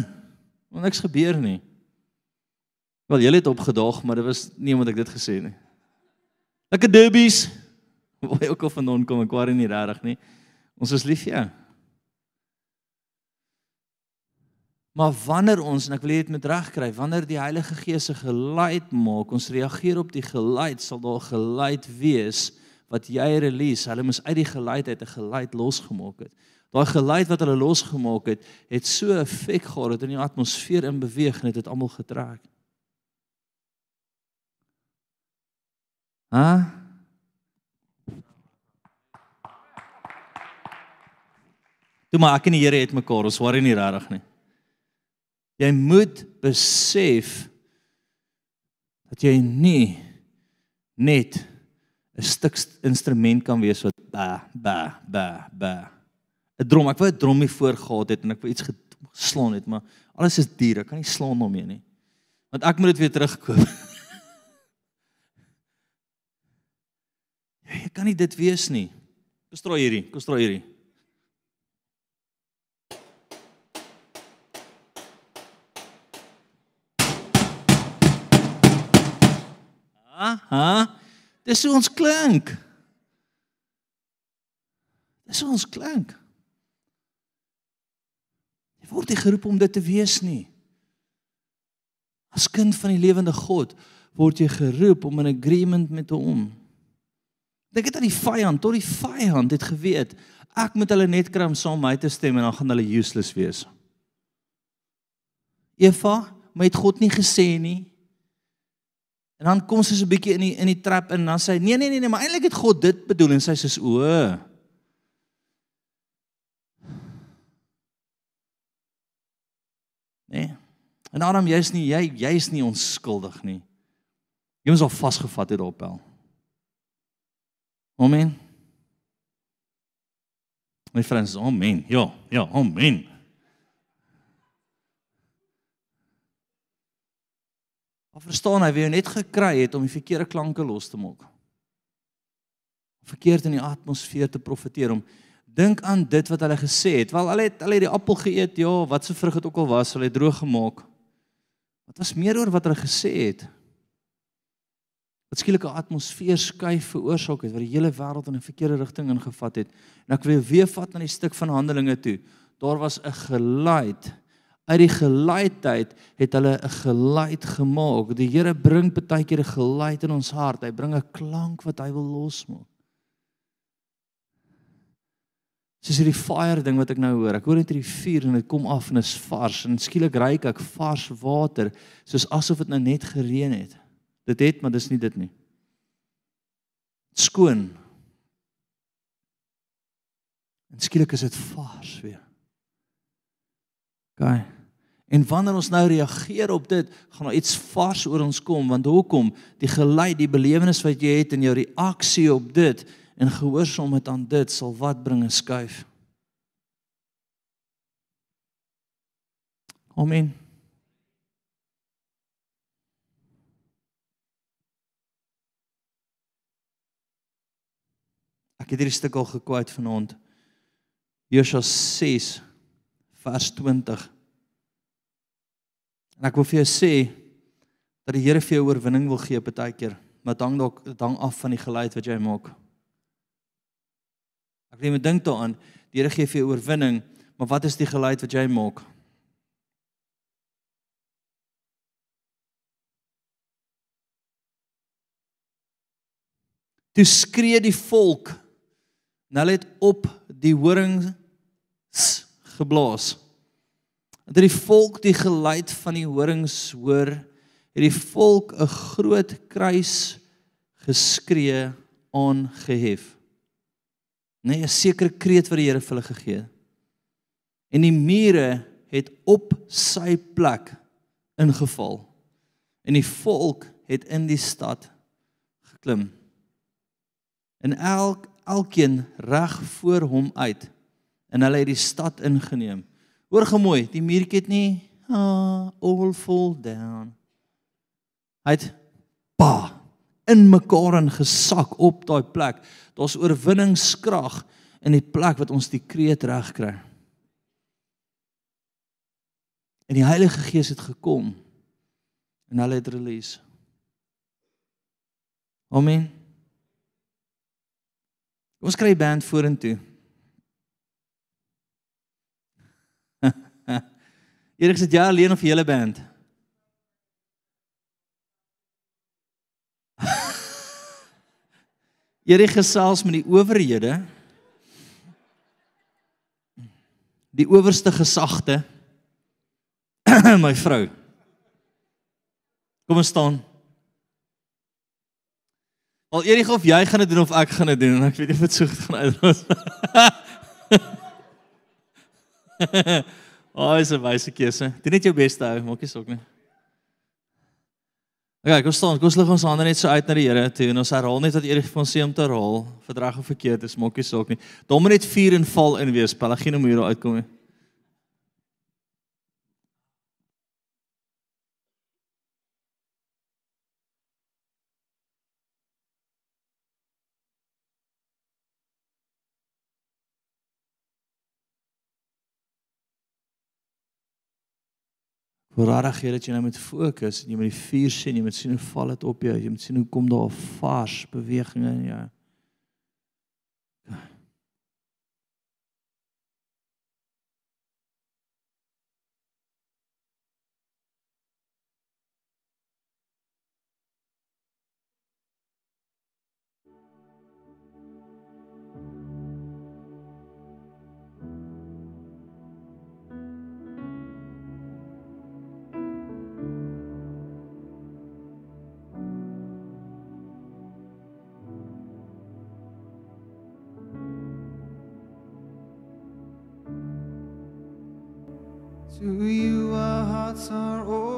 Want niks gebeur nie. Wel, julle het opgedaag, maar dit was nie omdat ek dit gesê nie. Lekker derbies. Waar ook al vandaan kom, ek worry nie regtig nie. Ons is lief vir jou. Maar wanneer ons en ek wil dit met reg kry, wanneer die Heilige Gees se geluid maak, ons reageer op die geluid, sal daar geluid wees wat jy release. Hulle moes uit die geluid uit 'n geluid losgemaak het. Daai geluid wat hulle losgemaak het, het so effek gehad dat in die atmosfeer in beweeg en dit het almal getrek. Huh? Toe maar ek en die Here het mekaar, ons worry nie regtig nie. Jy moet besef dat jy nie net 'n stuk instrument kan wees wat ba ba ba ba 'n drom. Ek wou 'n drommie voor gehad het en ek wou iets geslaan het, maar alles is duur. Ek kan nie slaan daarmee nie. Want ek moet dit weer terugkoop. jy kan nie dit wees nie. Kom strooi hierdie, kom strooi hierdie. Ha? Dis hoe ons klink. Dis hoe ons klink. Jy word nie geroep om dit te wees nie. As kind van die lewende God word jy geroep om in agreement met hom. Dink dit aan die vyand, tot die vyand het geweet ek moet hulle net kry om saam my te stem en dan gaan hulle useless wees. Eva, my het God nie gesê nie. En dan kom sy so 'n bietjie in die in die trap en dan sê nee nee nee nee, maar eintlik het God dit bedoel en sy sê o. Nee. En Adam, jy's nie jy jy's nie onskuldig nie. Jy moes al vasgevat het op hel. Amen. My vriende, amen. Ja, ja, amen. Maar verstaan hy, wie hy net gekry het om die verkeerde klanke los te maak. Verkeerd in die atmosfeer te profeteer om dink aan dit wat hulle gesê het. Wel, hulle het hulle die appel geëet, ja, wat se vrug dit ook al was, hulle het droog gemaak. Wat was meer oor wat hulle gesê het? Wat skielik 'n atmosfeer skuif veroorsaak het wat die hele wêreld in 'n verkeerde rigting ingevat het. En ek wil weer vat na die stuk van Handelinge toe. Daar was 'n geluid uit die geluidheid het hulle 'n geluid gemaak. Die Here bring baie keer 'n geluid in ons hart. Hy bring 'n klank wat hy wil losmaak. Soos hierdie fire ding wat ek nou hoor. Ek hoor net hierdie vuur en dit kom af en is vars en skielik ry ek vars water soos asof dit nou net gereën het. Dit het, maar dis nie dit nie. Skoon. En skielik is dit vars weer. OK. En wanneer ons nou reageer op dit, gaan daar iets vars oor ons kom want hoekom? Die geluid, die belewenis wat jy het en jou reaksie op dit en gehoorsaamheid aan dit sal wat bring 'n skuif. Amen. Ek het hierdie stuk al gekwyt vanaand. Josua 6 vers 20. En ek wil vir jou sê dat die Here vir jou oorwinning wil gee partykeer, maar dit hang dalk dit hang af van die geluid wat jy maak. Ek wil net dink daaraan, die Here gee vir jou oorwinning, maar wat is die geluid wat jy maak? Toe skree die volk en hulle het op die horings geblaas. En toe die volk die geluid van die horings hoor, het die volk 'n groot kruis geskree aangehef. Nee, 'n sekere kreet wat die Here vir hulle gegee het. En die mure het op sy plek ingeval. En die volk het in die stad geklim. En elk elkeen reg voor hom uit en hulle het die stad ingeneem. Hoor gemooi, die muurtjie het nie ah, all fall down. Hy het pa in mekaar ingesak op daai plek. Daar's oorwinningskrag in die plek wat ons die kreet reg kry. En die Heilige Gees het gekom en hulle het release. Amen. Ons kry band vorentoe. Erik sê ja alleen of die hele band. Erik gesels met die owerhede. Die owerste gesagte. My vrou. Kom ons staan. Al Erik of jy gaan dit doen of ek gaan dit doen en ek weet nie of dit so gaan uitlos. Oh, is 'n wyse keuse. Doen net jou bes te hou, maak nie sok nie. Okay, kom staan. Kom ons lig ons hande net so uit na die Here toe en ons herhaal net wat Erik vir ons om te herhaal. Verdrag of verkeerd is, maak nie sok nie. Dom net vuur en val in wees. Pelagine moet hier uitkom. Nie. Voorradig gee dat jy nou met fokus en jy met die vuur sien, jy moet sien hoe val dit op jou, jy moet sien hoe kom daar vars beweging in jou. To you our hearts are open,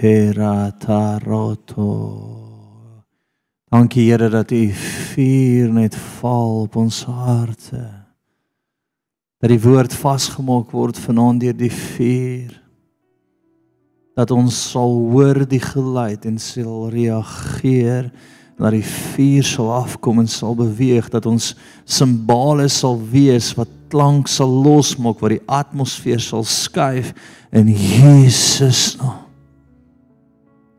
Koshetera taroto. Dankie Here dat u vuur net val op ons harte. Dat die woord vasgemaak word vanaand deur die vuur. Dat ons sal hoor die geluid en sal reageer dat die vuur sal afkom en sal beweeg dat ons simbole sal wees wat klank sal losmaak wat die atmosfeer sal skuif in Jesus naam.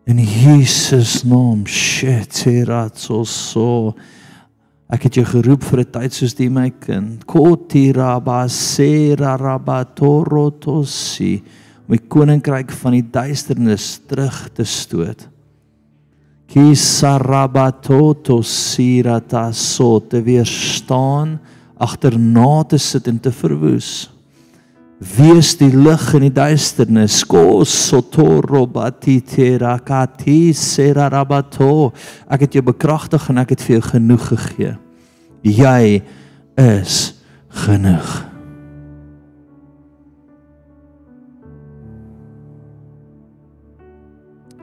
In Jesus naam. Shetiratso so. Ek het jou geroep vir 'n tyd soos die my kind. Kotiraba serarabatorotosi. Om die koninkryk van die duisternis terug te stoot. Kisarabatoto sirata so te weerstaan, agterna te sit en te verwoes. Wees die lig in die duisternis. Ko sotorobati terakati serarabato. Ek het jou bekragtig en ek het vir jou genoeg gegee. Jy is genoeg.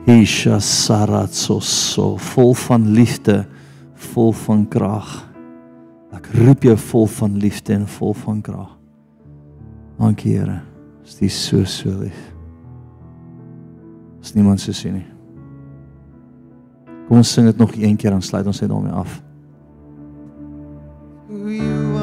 Hisha saratsoso vol van liefde, vol van krag. Ek roep jou vol van liefde en vol van krag. Dankie Here. Dis die so so lief. Is niemand so sien nie. Kom ons sing dit nog een keer dan sluit ons dit daarmee af. To you our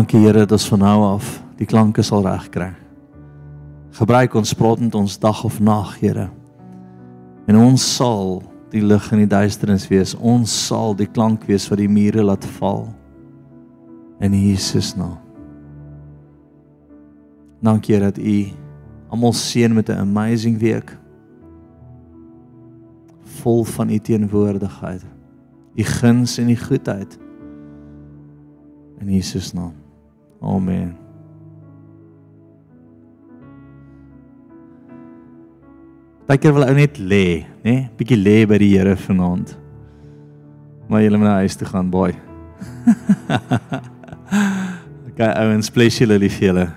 Dankie Here dat ons van nou af die klanke sal regkry. Gebruik ons praat met ons dag of nag, Here. En ons sal die lig in die duisternis wees. Ons sal die klank wees wat die mure laat val. In Jesus naam. Dankie dat U almal seën met 'n amazing week. Vol van U teenwoordigheid. U guns en U goedheid. In Jesus naam. Amen. Partykeer wil ou net lê, nê? Bietjie lê by die Here vanaand. Maar jy moet na huis toe gaan, boy. okay, ouens, bless julle lief julle.